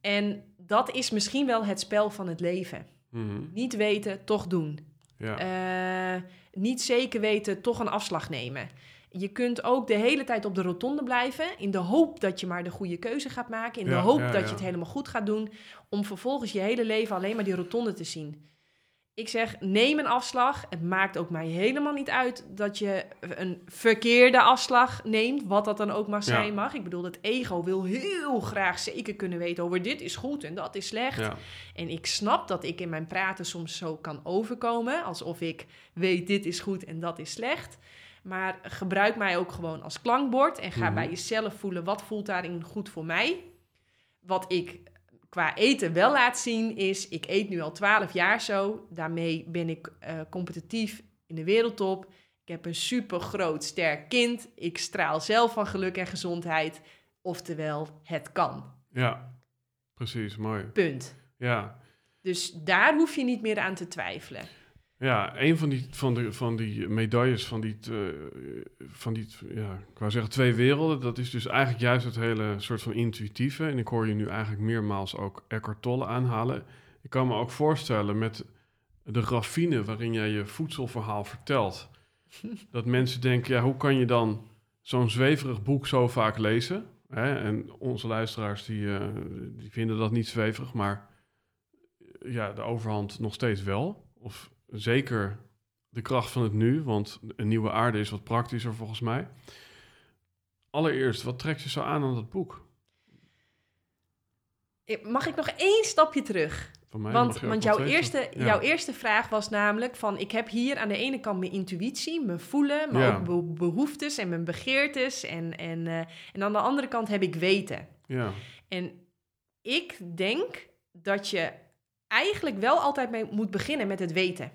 En dat is misschien wel het spel van het leven. Mhm, Niet weten, toch doen. Ja, Eh, niet zeker weten, toch een afslag nemen. Je kunt ook de hele tijd op de rotonde blijven, in de hoop dat je maar de goede keuze gaat maken, in Ja, de hoop ja, dat je het helemaal goed gaat doen, om vervolgens je hele leven alleen maar die rotonde te zien. Ik zeg, neem een afslag. Het maakt ook mij helemaal niet uit dat je een verkeerde afslag neemt, wat dat dan ook maar Ja. zijn mag. Ik bedoel, het ego wil heel graag zeker kunnen weten over dit is goed en dat is slecht. ja, En ik snap dat ik in mijn praten soms zo kan overkomen, alsof ik weet dit is goed en dat is slecht. Maar gebruik mij ook gewoon als klankbord en ga Mhm. bij jezelf voelen wat voelt daarin goed voor mij. Wat ik qua eten wel laat zien is, ik eet nu al 12 jaar zo. Daarmee ben ik eh, competitief in de wereldtop. Ik heb een super groot, sterk kind. Ik straal zelf van geluk en gezondheid. Oftewel, het kan. ja. Precies, mooi. Punt. Ja, Dus daar hoef je niet meer aan te twijfelen. Ja een van die, van, de, van die medailles van die, eh, van die ja, ik wou zeggen twee werelden, dat is dus eigenlijk juist het hele soort van intuïtieve. En ik hoor je nu eigenlijk meermaals ook Eckhart Tolle aanhalen. Ik kan me ook voorstellen met de raffine waarin jij je voedselverhaal vertelt, dat mensen denken, ja, hoe kan je dan zo'n zweverig boek zo vaak lezen? Hè? En onze luisteraars die, eh, die vinden dat niet zweverig, maar ja, de overhand nog steeds wel. Of zeker de kracht van het nu, want een nieuwe aarde is wat praktischer volgens mij. Allereerst, wat trekt je zo aan aan dat boek? Mag ik nog één stapje terug? Want, want jouw, eerste. Ja. jouw eerste vraag was namelijk van... ik heb hier aan de ene kant mijn intuïtie, mijn voelen... maar Ja. ook be- behoeftes en mijn begeertes. En, en, eh, en aan de andere kant heb ik weten. Ja, En ik denk dat je eigenlijk wel altijd mee moet beginnen met het weten.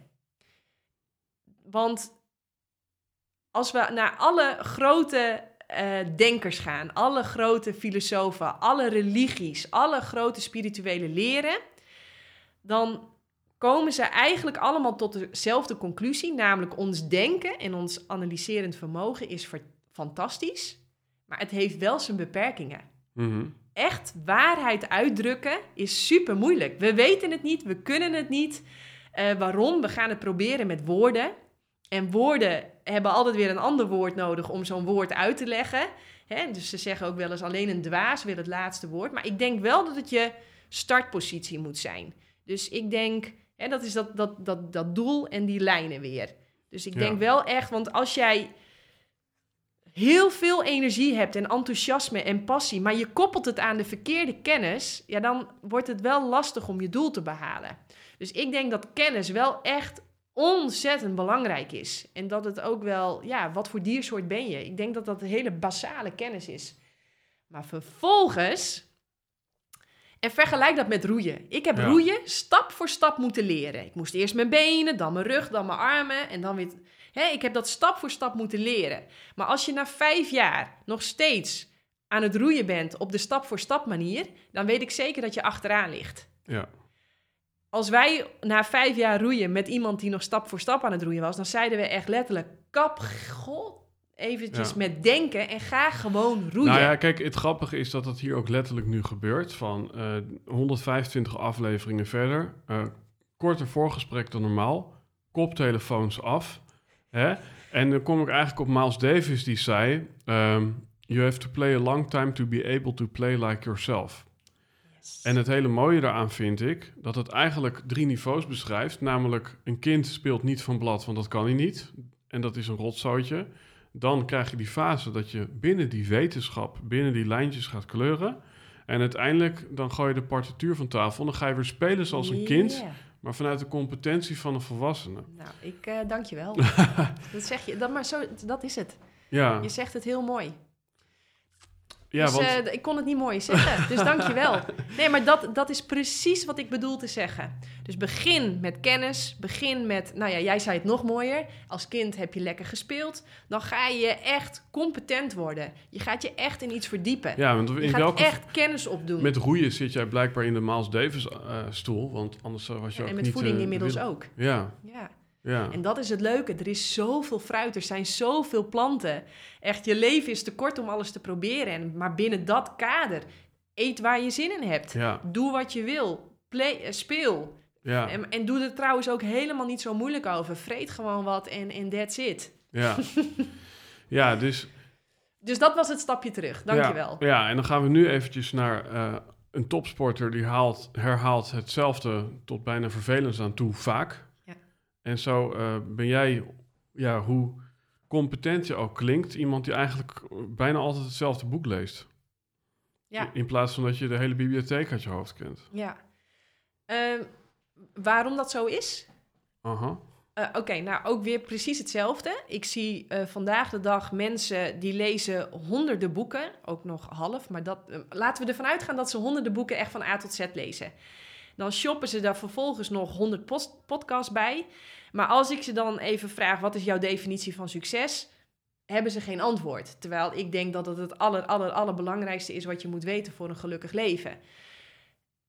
Want als we naar alle grote eh, denkers gaan, alle grote filosofen, alle religies, alle grote spirituele leren, dan komen ze eigenlijk allemaal tot dezelfde conclusie, namelijk ons denken en ons analyserend vermogen is fantastisch, maar het heeft wel zijn beperkingen Mhm. Echt waarheid uitdrukken is super moeilijk. We weten het niet, we kunnen het niet. Eh, waarom? We gaan het proberen met woorden. En woorden hebben altijd weer een ander woord nodig om zo'n woord uit te leggen. Hè? Dus ze zeggen ook wel eens alleen een dwaas wil het laatste woord. Maar ik denk wel dat het je startpositie moet zijn. Dus ik denk, hè, dat is dat, dat, dat, dat doel en die lijnen weer. Dus ik Ja. denk wel echt, want als jij heel veel energie hebt en enthousiasme en passie, maar je koppelt het aan de verkeerde kennis, ja, dan wordt het wel lastig om je doel te behalen. Dus ik denk dat kennis wel echt ontzettend belangrijk is. En dat het ook wel, ja, wat voor diersoort ben je? Ik denk dat dat een hele basale kennis is. Maar vervolgens, en vergelijk dat met roeien. Ik heb Ja. roeien stap voor stap moeten leren. Ik moest eerst mijn benen, dan mijn rug, dan mijn armen en dan weer... Ik heb dat stap voor stap moeten leren. Maar als je na vijf jaar nog steeds aan het roeien bent op de stap voor stap manier, dan weet ik zeker dat je achteraan ligt. Ja. Als wij na vijf jaar roeien met iemand die nog stap voor stap aan het roeien was, dan zeiden we echt letterlijk: kap, god, eventjes Ja. met denken en ga gewoon roeien. Nou ja, kijk, het grappige is dat het hier ook letterlijk nu gebeurt. Van eh 125 afleveringen verder. eh, korter voorgesprek dan normaal. Koptelefoons af. Hè? En dan kom ik eigenlijk op Miles Davis die zei... ehm, you have to play a long time to be able to play like yourself. Yes. En het hele mooie daaraan vind ik dat het eigenlijk drie niveaus beschrijft. Namelijk, een kind speelt niet van blad, want dat kan hij niet. En dat is een rotzootje. Dan krijg je die fase dat je binnen die wetenschap, binnen die lijntjes gaat kleuren. En uiteindelijk dan gooi je de partituur van tafel. Dan ga je weer spelen zoals een kind. Maar vanuit de competentie van een volwassene. Nou, ik eh dank je wel. dat zeg je, dat, maar zo, dat is het. Ja, Je zegt het heel mooi. Ja dus want eh, ik kon het niet mooi zeggen, dus dank je wel. Nee, maar dat, dat is precies wat ik bedoel te zeggen. Dus begin met kennis, begin met, nou ja, jij zei het nog mooier. Als kind heb je lekker gespeeld, dan ga je echt competent worden. Je gaat je echt in iets verdiepen. ja, want je in gaat welke... echt kennis opdoen. Met roeien zit jij blijkbaar in de Miles Davis eh, stoel, want anders was je ook en met niet... voeding eh, inmiddels ook. Ja, Ja. Ja. En dat is het leuke. Er is zoveel fruit, er zijn zoveel planten. Echt, je leven is te kort om alles te proberen. En, maar binnen dat kader, eet waar je zin in hebt. Ja, Doe wat je wil. Play, eh, speel. ja, En, en doe er trouwens ook helemaal niet zo moeilijk over. Vreet gewoon wat en, en that's it. ja. ja, dus... Dus dat was het stapje terug. Dankjewel. Ja, ja, en dan gaan we nu eventjes naar eh, een topsporter die haalt, herhaalt hetzelfde tot bijna vervelend aan toe, vaak. En zo eh, ben jij, ja, hoe competent je ook klinkt, iemand die eigenlijk bijna altijd hetzelfde boek leest. Ja. In plaats van dat je de hele bibliotheek uit je hoofd kent. Ja. Ehm, waarom dat zo is? Aha. Eh, Oké, nou ook weer precies hetzelfde. Ik zie eh, vandaag de dag mensen die lezen honderden boeken, ook nog half, maar dat, laten we ervan uitgaan dat ze honderden boeken echt van A tot Z lezen. Dan shoppen ze daar vervolgens nog honderd post- podcasts bij. Maar als ik ze dan even vraag, wat is jouw definitie van succes? Hebben ze geen antwoord. Terwijl ik denk dat het het aller, aller, allerbelangrijkste is wat je moet weten voor een gelukkig leven.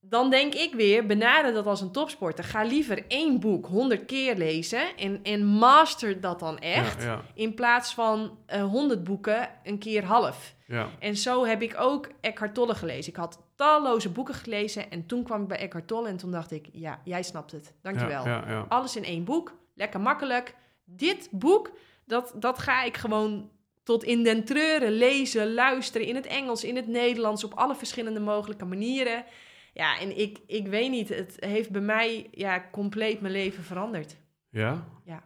Dan denk ik weer, benader dat als een topsporter. Ga liever één boek honderd keer lezen en, en master dat dan echt. Ja, ja, In plaats van honderd boeken een keer half. ja. En zo heb ik ook Eckhart Tolle gelezen. Ik had talloze boeken gelezen en toen kwam ik bij Eckhart Tolle en toen dacht ik, ja, jij snapt het. Dankjewel. Ja, ja, ja. Alles in één boek, lekker makkelijk. Dit boek, dat, dat ga ik gewoon tot in den treuren lezen, luisteren in het Engels, in het Nederlands, op alle verschillende mogelijke manieren. Ja, en ik, ik weet niet, het heeft bij mij ja, compleet mijn leven veranderd. Ja? Ja.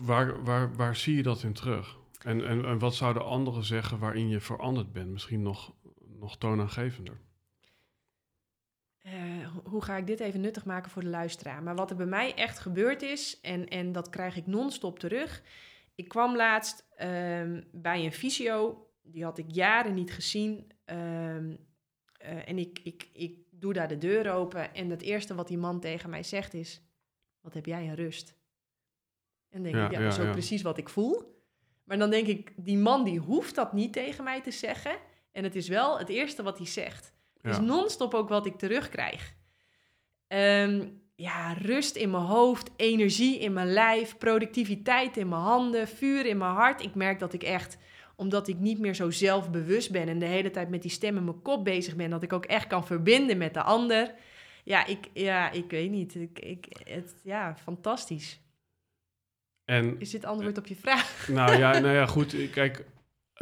Waar, waar, waar zie je dat in terug? En, en, en wat zouden anderen zeggen waarin je veranderd bent? Misschien nog, nog toonaangevender. Eh, ho- hoe ga ik dit even nuttig maken voor de luisteraar? Maar wat er bij mij echt gebeurd is, en, en dat krijg ik non-stop terug. Ik kwam laatst ehm, bij een fysio, die had ik jaren niet gezien. ehm, eh, en ik, ik, ik doe daar de deur open en het eerste wat die man tegen mij zegt is... Wat heb jij een rust? En denk Ja, ik, ja, ja, dat is ook ja. precies wat ik voel. Maar dan denk ik, die man die hoeft dat niet tegen mij te zeggen. En het is wel het eerste wat hij zegt. Dus Ja. non-stop ook wat ik terugkrijg. Ehm, ja, rust in mijn hoofd, energie in mijn lijf, productiviteit in mijn handen, vuur in mijn hart. Ik merk dat ik echt, omdat ik niet meer zo zelfbewust ben en de hele tijd met die stem in mijn kop bezig ben, dat ik ook echt kan verbinden met de ander. Ja, ik, ja, ik weet niet. Ik, ik, het, ja, fantastisch. En Is dit antwoord op je vraag? nou ja, nou ja, goed. ik- Kijk,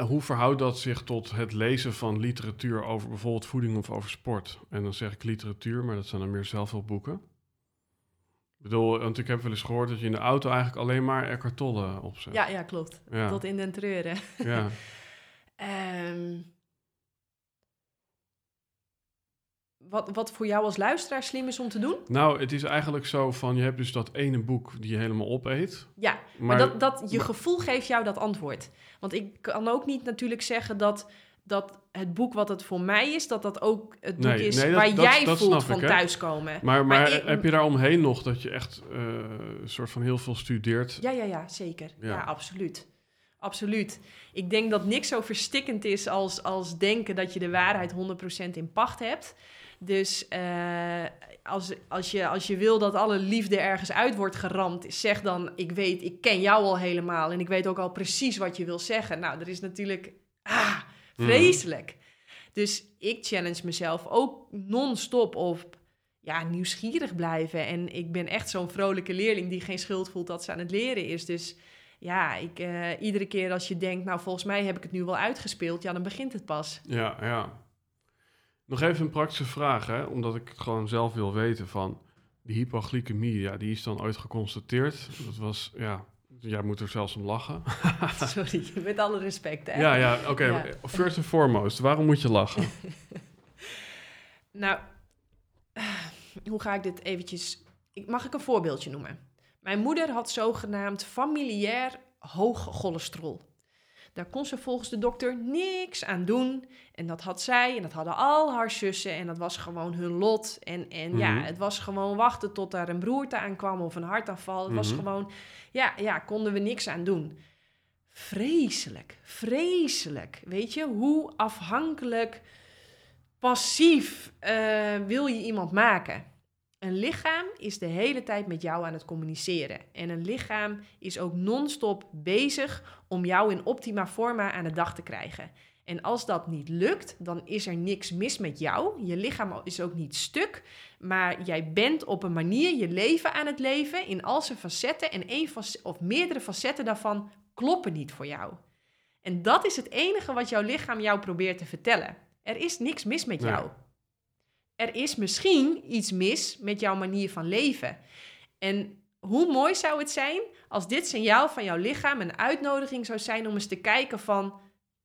hoe verhoudt dat zich tot het lezen van literatuur over bijvoorbeeld voeding of over sport? En dan zeg ik literatuur, maar dat zijn dan meer zelfhulpboeken. Ik bedoel, want ik heb wel eens gehoord dat je in de auto eigenlijk alleen maar Eckhart Tolle opzet. Ja, ja, klopt. ja, Tot in den treuren. ja. Ehm, wat, wat voor jou als luisteraar slim is om te doen? Nou, het is eigenlijk zo van, je hebt dus dat ene boek die je helemaal opeet. Ja, maar, dat, dat, je gevoel geeft jou dat antwoord. Want ik kan ook niet natuurlijk zeggen dat, dat het boek wat het voor mij is, dat dat ook het boek Nee, is nee, dat- waar dat- jij voelt van ik, thuiskomen. Maar, maar, Maar ik- heb je daar omheen nog dat je echt eh, een soort van heel veel studeert? Ja, ja, ja, zeker. Ja, Ja. absoluut. Absoluut. Ik denk dat niks zo verstikkend is als, als denken dat je de waarheid 100% in pacht hebt. Dus eh, als, als, je, als je wil dat alle liefde ergens uit wordt geramd, zeg dan: Ik weet, ik ken jou al helemaal en ik weet ook al precies wat je wil zeggen. Nou, dat is natuurlijk ah, vreselijk. Dus ik challenge mezelf ook non-stop op ja, nieuwsgierig blijven. En ik ben echt zo'n vrolijke leerling die geen schuld voelt dat ze aan het leren is. Dus ja, ik, eh, iedere keer als je denkt, nou volgens mij heb ik het nu wel uitgespeeld, ja, dan begint het pas. Ja, ja. Nog even een praktische vraag, hè? omdat ik het gewoon zelf wil weten van die hypoglycemie, ja, die is dan ooit geconstateerd. Dat was, ja, jij moet er zelfs om lachen. Sorry, met alle respect. Hè? Ja, ja, oké. Ja. First and foremost, waarom moet je lachen? Nou, hoe ga ik dit eventjes... Mag ik een voorbeeldje noemen? Mijn moeder had zogenaamd familiair hoog cholesterol. Daar kon ze volgens de dokter niks aan doen. En dat had zij en dat hadden al haar zussen. En dat was gewoon hun lot. En, en ja, Mhm. het was gewoon wachten tot daar een broerte aankwam of een hartaanval. Het was Mhm. gewoon, ja, ja, konden we niks aan doen. Vreselijk, vreselijk. Weet je, hoe afhankelijk, passief eh, wil je iemand maken? Een lichaam is de hele tijd met jou aan het communiceren. En een lichaam is ook non-stop bezig om jou in optima forma aan de dag te krijgen. En als dat niet lukt, dan is er niks mis met jou. Je lichaam is ook niet stuk, maar jij bent op een manier je leven aan het leven in al zijn facetten. En één of meerdere facetten daarvan kloppen niet voor jou. En dat is het enige wat jouw lichaam jou probeert te vertellen. Er is niks mis met jou. Er is misschien iets mis met jouw manier van leven. En hoe mooi zou het zijn als dit signaal van jouw lichaam een uitnodiging zou zijn om eens te kijken van...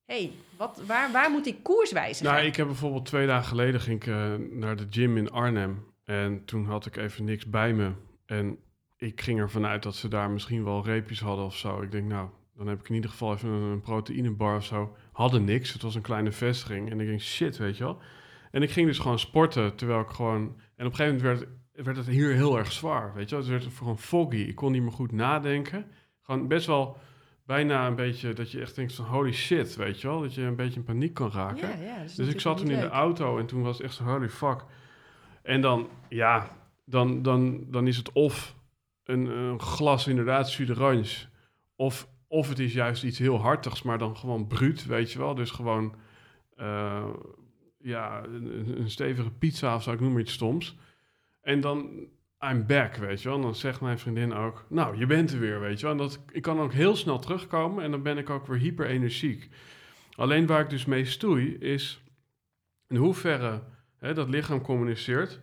hey, wat, waar, waar moet ik koers wijzigen? nou, ik heb bijvoorbeeld twee dagen geleden ging ik eh, naar de gym in Arnhem. En toen had ik even niks bij me. En ik ging ervan uit dat ze daar misschien wel reepjes hadden of zo. Ik denk, nou, dan heb ik in ieder geval even een, een proteïnebar of zo. Hadden niks. Het was een kleine vestiging. En ik denk, shit, weet je wel. En ik ging dus gewoon sporten, terwijl ik gewoon... En op een gegeven moment werd, werd het hier heel erg zwaar, weet je wel. Het werd gewoon foggy. Ik kon niet meer goed nadenken. Gewoon best wel bijna een beetje dat je echt denkt van holy shit, weet je wel. Dat je een beetje in paniek kan raken. ja, ja, Dus ik zat toen in de auto en toen was het echt zo holy fuck. En dan, ja, dan, dan, dan is het of een, een glas inderdaad jus d'orange, of, of het is juist iets heel hartigs, maar dan gewoon bruut, weet je wel. Dus gewoon, eh, ja, een, stevige pizza of zo, ik noem maar iets stoms. En dan, I'm back, weet je wel. En dan zegt mijn vriendin ook, nou, je bent er weer, weet je wel. En dat, ik kan ook heel snel terugkomen en dan ben ik ook weer hyper energiek. Alleen waar ik dus mee stoei is in hoeverre hè, dat lichaam communiceert,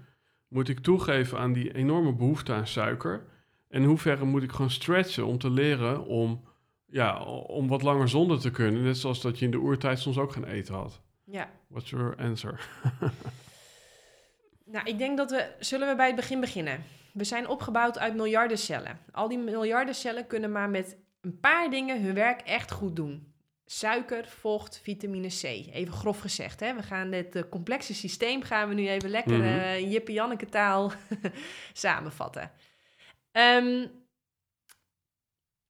moet ik toegeven aan die enorme behoefte aan suiker. En in hoeverre moet ik gewoon stretchen om te leren om, ja, om wat langer zonder te kunnen. Net zoals dat je in de oertijd soms ook geen eten had. Ja. What's your answer? Nou, ik denk dat we... Zullen we bij het begin beginnen? We zijn opgebouwd uit miljarden cellen. Al die miljarden cellen kunnen maar met een paar dingen hun werk echt goed doen. Suiker, vocht, vitamine C. Even grof gezegd, hè. We gaan dit eh, complexe systeem gaan we nu even lekker Mhm. eh, in Jippe-Janneke taal samenvatten. Ehm,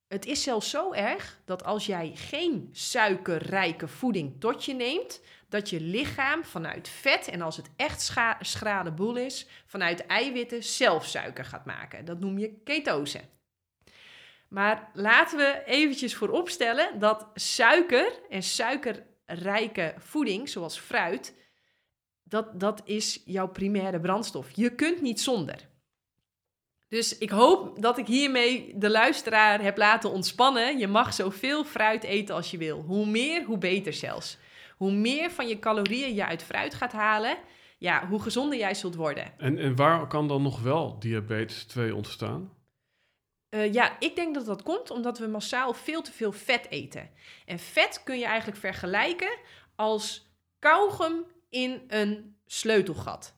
het is zelfs zo erg dat als jij geen suikerrijke voeding tot je neemt, dat je lichaam vanuit vet, en als het echt schrale boel is, vanuit eiwitten zelf suiker gaat maken. Dat noem je ketose. Maar laten we eventjes vooropstellen dat suiker en suikerrijke voeding, zoals fruit, dat, dat is jouw primaire brandstof. Je kunt niet zonder. Dus ik hoop dat ik hiermee de luisteraar heb laten ontspannen. Je mag zoveel fruit eten als je wil. Hoe meer, hoe beter zelfs. Hoe meer van je calorieën je uit fruit gaat halen, ja, hoe gezonder jij zult worden. En, en waar kan dan nog wel diabetes 2 ontstaan? Eh, ja, ik denk dat dat komt omdat we massaal veel te veel vet eten. En vet kun je eigenlijk vergelijken als kauwgom in een sleutelgat.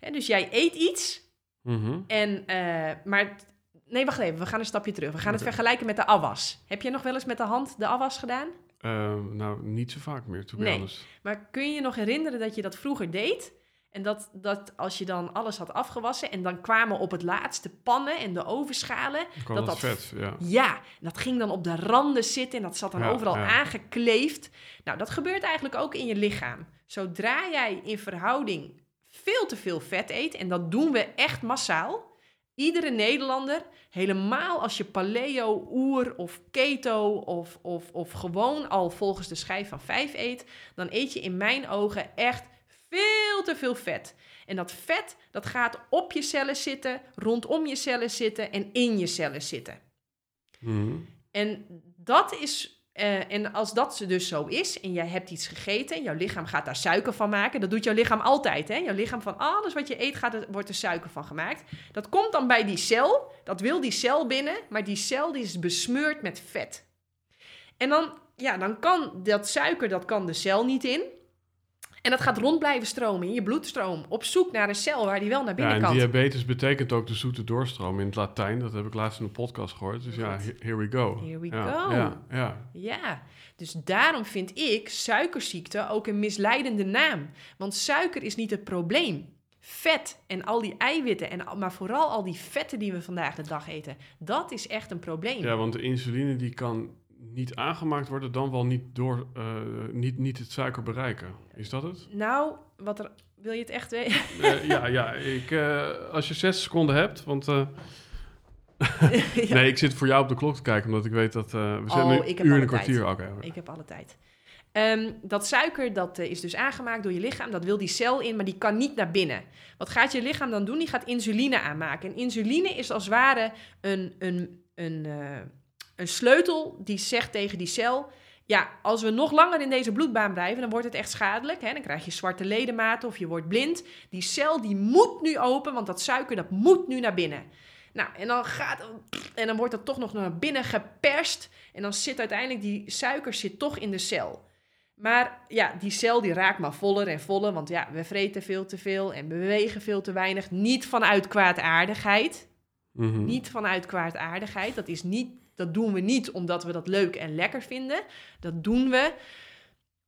Hè, dus jij eet iets, Mhm. en, eh, maar... Nee, wacht even, we gaan een stapje terug. We gaan het vergelijken met de afwas. Heb je nog wel eens met de hand de afwas gedaan? Ehm, nou, niet zo vaak meer, to be Nee. honest. Maar kun je je nog herinneren dat je dat vroeger deed? En dat, dat als je dan alles had afgewassen en dan kwamen op het laatste pannen en de ovenschalen. Dat dat, dat- vet, ja. Ja, dat ging dan op de randen zitten en dat zat dan Ja, overal ja. aangekleefd. Nou, dat gebeurt eigenlijk ook in je lichaam. Zodra jij in verhouding veel te veel vet eet, en dat doen we echt massaal. Iedere Nederlander, helemaal als je paleo, oer of keto of, of, of gewoon al volgens de schijf van 5 eet, dan eet je in mijn ogen echt veel te veel vet. En dat vet, dat gaat op je cellen zitten, rondom je cellen zitten en in je cellen zitten. Mhm. En dat is. Eh, en als dat dus zo is en jij hebt iets gegeten en jouw lichaam gaat daar suiker van maken, dat doet jouw lichaam altijd. Hè? Jouw lichaam van alles wat je eet, gaat er, wordt er suiker van gemaakt. Dat komt dan bij die cel, dat wil die cel binnen, maar die cel die is besmeurd met vet. En dan, ja, dan kan dat suiker, dat kan de cel niet in. En dat gaat rond blijven stromen in je bloedstroom, op zoek naar een cel waar die wel naar Ja, binnen en kan. diabetes betekent ook de zoete doorstroom in het Latijn. Dat heb ik laatst in de podcast gehoord. Dus ja, here we go. Here we ja, go. Ja, ja. Ja, dus daarom vind ik suikerziekte ook een misleidende naam. Want suiker is niet het probleem. Vet en al die eiwitten, en, maar vooral al die vetten die we vandaag de dag eten, dat is echt een probleem. ja, want de insuline die kan niet aangemaakt worden, dan wel niet, door, eh, niet, niet het suiker bereiken. Is dat het? Nou, wat er, wil je het echt weten? Eh, ja, ja ik, eh, als je zes seconden hebt, want... Nee, ik zit voor jou op de klok te kijken, omdat ik weet dat... we zitten Oh, nu ik een heb uur en een kwartier. Oké. Ik heb alle tijd. Ehm, dat suiker dat is dus aangemaakt door je lichaam. Dat wil die cel in, maar die kan niet naar binnen. Wat gaat je lichaam dan doen? Die gaat insuline aanmaken. En insuline is als het ware een, een, een, een sleutel die zegt tegen die cel... Ja, als we nog langer in deze bloedbaan blijven, dan wordt het echt schadelijk. Hè? Dan krijg je zwarte ledematen of je wordt blind. Die cel die moet nu open, want dat suiker dat moet nu naar binnen. Nou, en dan gaat en dan wordt dat toch nog naar binnen geperst. En dan zit uiteindelijk die suiker zit toch in de cel. Maar ja, die cel die raakt maar voller en voller. Want ja, we vreten veel te veel en bewegen veel te weinig. Niet vanuit kwaadaardigheid. Mhm. Niet vanuit kwaadaardigheid. Dat, is niet, dat doen we niet omdat we dat leuk en lekker vinden. Dat doen we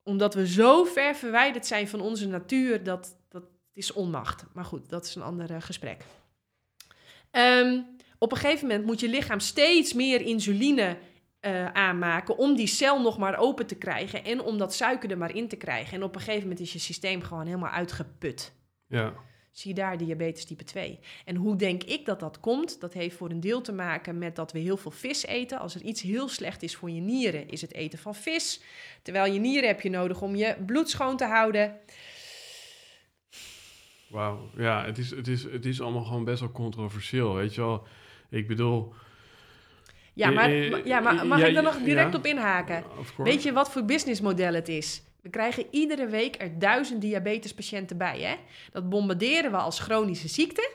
omdat we zo ver verwijderd zijn van onze natuur. Dat, dat is onmacht. Maar goed, dat is een ander eh, gesprek. Ehm, op een gegeven moment moet je lichaam steeds meer insuline eh, aanmaken om die cel nog maar open te krijgen en om dat suiker er maar in te krijgen. En op een gegeven moment is je systeem gewoon helemaal uitgeput. Ja. Zie daar diabetes type 2. En hoe denk ik dat dat komt? Dat heeft voor een deel te maken met dat we heel veel vis eten. Als er iets heel slecht is voor je nieren, is het eten van vis. Terwijl je nieren heb je nodig om je bloed schoon te houden. Wauw. Ja, het is, het, is, het is allemaal gewoon best wel controversieel, weet je wel. Ik bedoel... Ja, maar, Eh, eh, maar- ja, maar mag ja, ik er nog direct ja. op inhaken? Weet je wat voor businessmodel het is? We krijgen iedere week er duizend diabetespatiënten bij. Hè? Dat bombarderen we als chronische ziekte.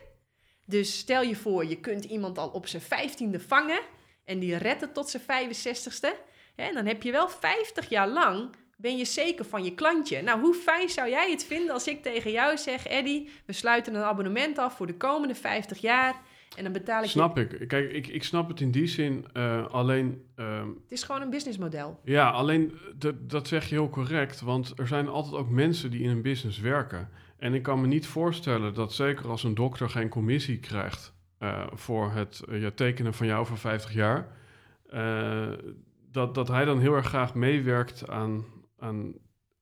Dus stel je voor, je kunt iemand al op zijn vijftiende vangen en die redt het tot zijn 65ste. Hè? Dan heb je wel 50 jaar lang, ben je zeker van je klantje. Nou, hoe fijn zou jij het vinden als ik tegen jou zeg, Eddy, we sluiten een abonnement af voor de komende 50 jaar en dan betaal ik je... Snap ik. Kijk, ik, ik snap het in die zin. eh, alleen, ehm, Het is gewoon een businessmodel. ja, alleen dat, dat zeg je heel correct. Want er zijn altijd ook mensen die in een business werken. En ik kan me niet voorstellen dat zeker als een dokter geen commissie krijgt eh, voor het eh, ja, tekenen van jou voor 50 jaar, eh, dat, dat hij dan heel erg graag meewerkt aan, aan,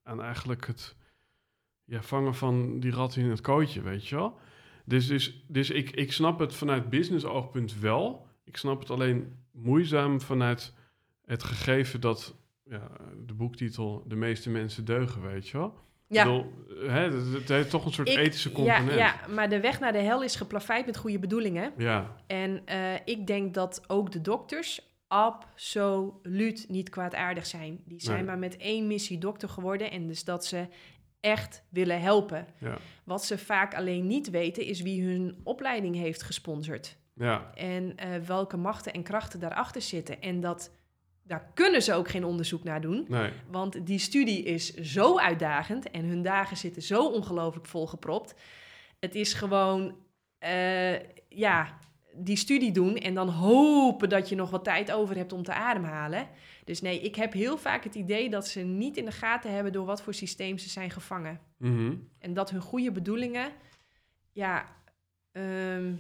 aan eigenlijk het ja, vangen van die rat in het kootje, weet je wel. Dus, dus, dus ik, ik snap het vanuit business oogpunt wel. Ik snap het alleen moeizaam vanuit het gegeven dat ja, de boektitel de meeste mensen deugen, weet je wel. Ja. Bedoel, hè, het, heeft toch een soort Ik- ethische component. Ja, ja, maar de weg naar de hel is geplaveid met goede bedoelingen. ja. En eh, ik denk dat ook de dokters absoluut niet kwaadaardig zijn. Die zijn Nee. maar met één missie dokter geworden. En dus dat ze echt willen helpen. ja. Wat ze vaak alleen niet weten is wie hun opleiding heeft gesponsord. ja. En eh, welke machten en krachten daarachter zitten. En dat, daar kunnen ze ook geen onderzoek naar doen. Nee. Want die studie is zo uitdagend en hun dagen zitten zo ongelooflijk volgepropt. Het is gewoon, eh, ja, die studie doen en dan hopen dat je nog wat tijd over hebt om te ademhalen. Dus nee, ik heb heel vaak het idee dat ze niet in de gaten hebben door wat voor systeem ze zijn gevangen. Mhm. En dat hun goede bedoelingen, ja, ehm,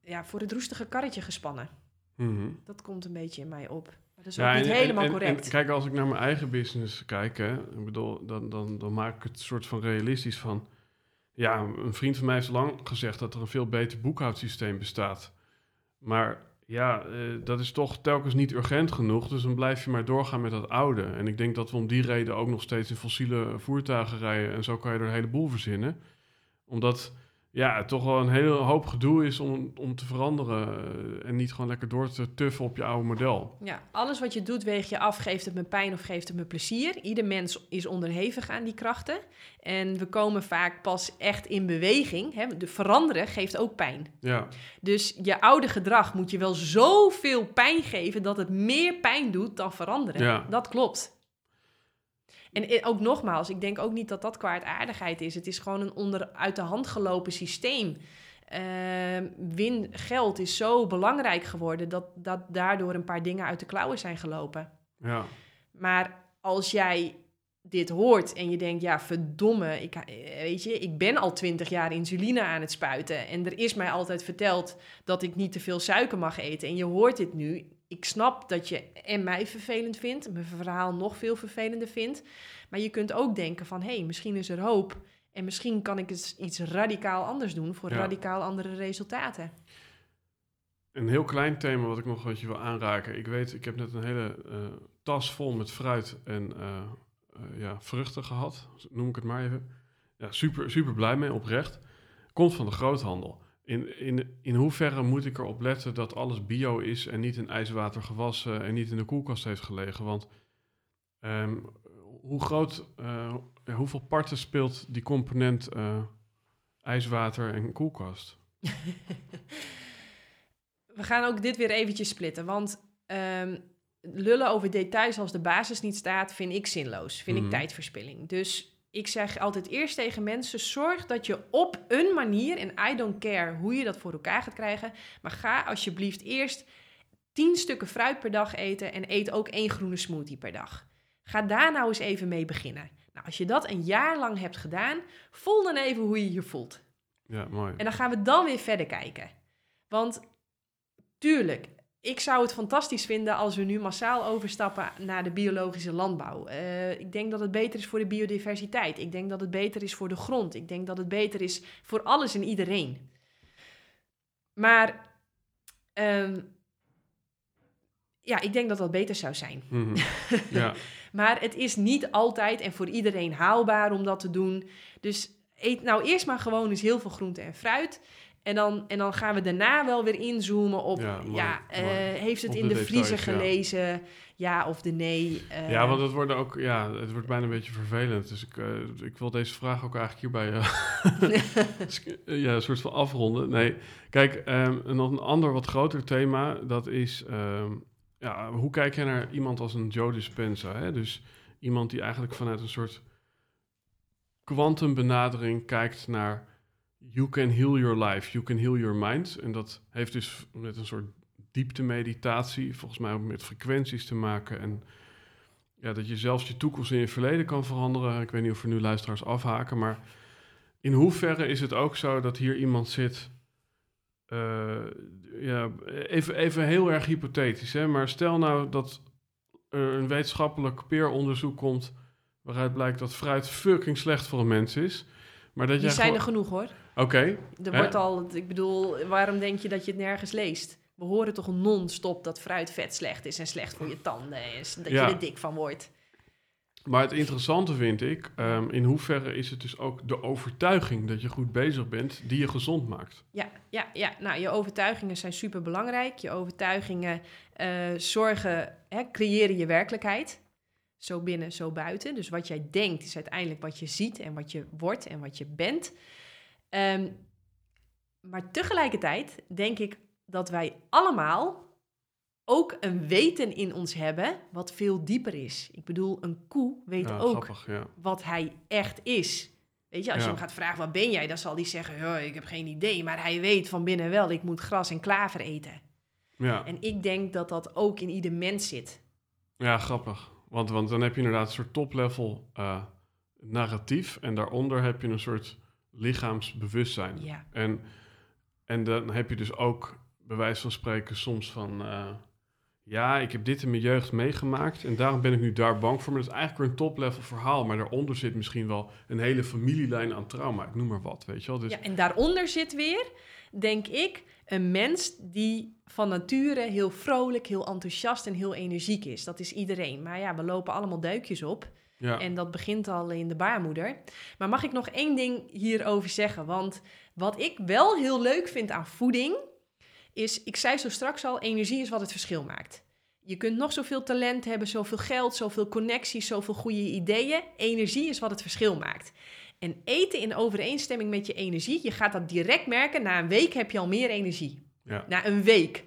ja, voor het roestige karretje gespannen. Mhm. Dat komt een beetje in mij op. Maar dat is ook niet en- helemaal en- correct. En, kijk, als ik naar mijn eigen business kijk, hè, ik bedoel, dan, dan, dan maak ik het soort van realistisch van. Ja, een vriend van mij heeft lang gezegd dat er een veel beter boekhoudsysteem bestaat. Maar ja, eh, dat is toch telkens niet urgent genoeg. Dus dan blijf je maar doorgaan met dat oude. En ik denk dat we om die reden ook nog steeds in fossiele voertuigen rijden. En zo kan je er een heleboel verzinnen. Omdat ja, toch wel een hele hoop gedoe is om, om te veranderen. eh, en niet gewoon lekker door te tuffen op je oude model. Ja, alles wat je doet weeg je af. Geeft het me pijn of geeft het me plezier? Ieder mens is onderhevig aan die krachten. En we komen vaak pas echt in beweging. Hè? De veranderen geeft ook pijn. Ja. Dus je oude gedrag moet je wel zoveel pijn geven dat het meer pijn doet dan veranderen. Ja. Dat klopt. En ook nogmaals, ik denk ook niet dat dat kwaadaardigheid is. Het is gewoon een onder uit de hand gelopen systeem. Ehm, win, geld is zo belangrijk geworden dat, dat daardoor een paar dingen uit de klauwen zijn gelopen. Ja. Maar als jij dit hoort en je denkt, ja, verdomme, ik, weet je, ik ben al twintig jaar insuline aan het spuiten en er is mij altijd verteld dat ik niet te veel suiker mag eten en je hoort dit nu. Ik snap dat je en mij vervelend vindt, mijn verhaal nog veel vervelender vindt, maar je kunt ook denken van, hé, hey, misschien is er hoop en misschien kan ik eens iets radicaal anders doen voor Ja. radicaal andere resultaten. Een heel klein thema wat ik nog wat je wil aanraken. Ik weet, ik heb net een hele eh, tas vol met fruit en eh, eh, ja, vruchten gehad. Noem ik het maar even. Ja, super, super blij mee, oprecht. Komt van de groothandel. In, in, in hoeverre moet ik erop letten dat alles bio is en niet in ijswater gewassen en niet in de koelkast heeft gelegen? Want ehm, hoe groot, eh, hoeveel parten speelt die component eh, ijswater en koelkast? We gaan ook dit weer eventjes splitten, want ehm, lullen over details als de basis niet staat, vind ik zinloos. Vind Mhm. ik tijdverspilling. Dus ik zeg altijd eerst tegen mensen, zorg dat je op een manier, en I don't care hoe je dat voor elkaar gaat krijgen, maar ga alsjeblieft eerst 10 stukken fruit per dag eten en eet ook één groene smoothie per dag. Ga daar nou eens even mee beginnen. Nou, als je dat een jaar lang hebt gedaan, voel dan even hoe je je voelt. Ja, mooi. En dan gaan we dan weer verder kijken. Want tuurlijk, ik zou het fantastisch vinden als we nu massaal overstappen naar de biologische landbouw. Eh, ik denk dat het beter is voor de biodiversiteit. Ik denk dat het beter is voor de grond. Ik denk dat het beter is voor alles en iedereen. Maar ehm, ja, ik denk dat dat beter zou zijn. Mhm. ja. Maar het is niet altijd en voor iedereen haalbaar om dat te doen. Dus eet nou eerst maar gewoon eens heel veel groente en fruit. En dan, en dan gaan we daarna wel weer inzoomen op... Ja, mooi, eh, heeft het Op in de de vriezer ja. gelezen? Ja of de nee? Eh, Ja, want het wordt ook, ja, het wordt bijna een beetje vervelend. Dus ik, eh, ik wil deze vraag ook eigenlijk hierbij ja, een soort van afronden. Nee, kijk, ehm, nog een ander wat groter thema, dat is, ehm, ja, hoe kijk je naar iemand als een Joe Dispenza? Hè? Dus iemand die eigenlijk vanuit een soort kwantumbenadering kijkt naar you can heal your life, you can heal your mind. En dat heeft dus met een soort diepte-meditatie, volgens mij ook met frequenties te maken. En ja, dat je zelfs je toekomst in je verleden kan veranderen. Ik weet niet of er nu luisteraars afhaken, maar in hoeverre is het ook zo dat hier iemand zit... eh, ja, even, even heel erg hypothetisch, hè? maar stel nou dat er een wetenschappelijk peeronderzoek komt... waaruit blijkt dat fruit fucking slecht voor een mens is... Maar dat Die zijn gewoon- er genoeg hoor. Oké, Er wordt al, ik bedoel, waarom denk je dat je het nergens leest? We horen toch non-stop dat fruitvet slecht is en slecht voor je tanden en dat Ja. je er dik van wordt. Maar het interessante vind ik, ehm, in hoeverre is het dus ook de overtuiging dat je goed bezig bent, die je gezond maakt. Ja, ja, ja. Nou, je overtuigingen zijn super belangrijk. Je overtuigingen eh, zorgen, hè, creëren je werkelijkheid. Zo binnen, zo buiten. Dus wat jij denkt is uiteindelijk wat je ziet en wat je wordt en wat je bent. Ehm, maar tegelijkertijd denk ik dat wij allemaal ook een weten in ons hebben wat veel dieper is. Ik bedoel, een koe weet Ja, ook grappig, ja. wat hij echt is. Weet je, als je hem gaat vragen, wat ben jij? Dan zal hij zeggen, "Ja, ik heb geen idee. Maar hij weet van binnen wel, ik moet gras en klaver eten. Ja, En ik denk dat dat ook in ieder mens zit. ja grappig. Want, want dan heb je inderdaad een soort top-level eh, narratief. En daaronder heb je een soort lichaamsbewustzijn. Ja, En, en dan heb je dus ook, bij wijze van spreken, soms van... eh, ja, ik heb dit in mijn jeugd meegemaakt en daarom ben ik nu daar bang voor. Maar dat is eigenlijk weer een top-level verhaal. Maar daaronder zit misschien wel een hele familielijn aan trauma. Ik noem maar wat, weet je wel. Dus ja, en daaronder zit weer, denk ik, een mens die van nature heel vrolijk, heel enthousiast en heel energiek is. Dat is iedereen. Maar ja, we lopen allemaal duikjes op. ja, En dat begint al in de baarmoeder. Maar mag ik nog één ding hierover zeggen? Want wat ik wel heel leuk vind aan voeding, is, ik zei zo straks al, energie is wat het verschil maakt. Je kunt nog zoveel talent hebben, zoveel geld, zoveel connecties, zoveel goede ideeën. Energie is wat het verschil maakt. En eten in overeenstemming met je energie, je gaat dat direct merken. Na een week heb je al meer energie. ja, Na een week.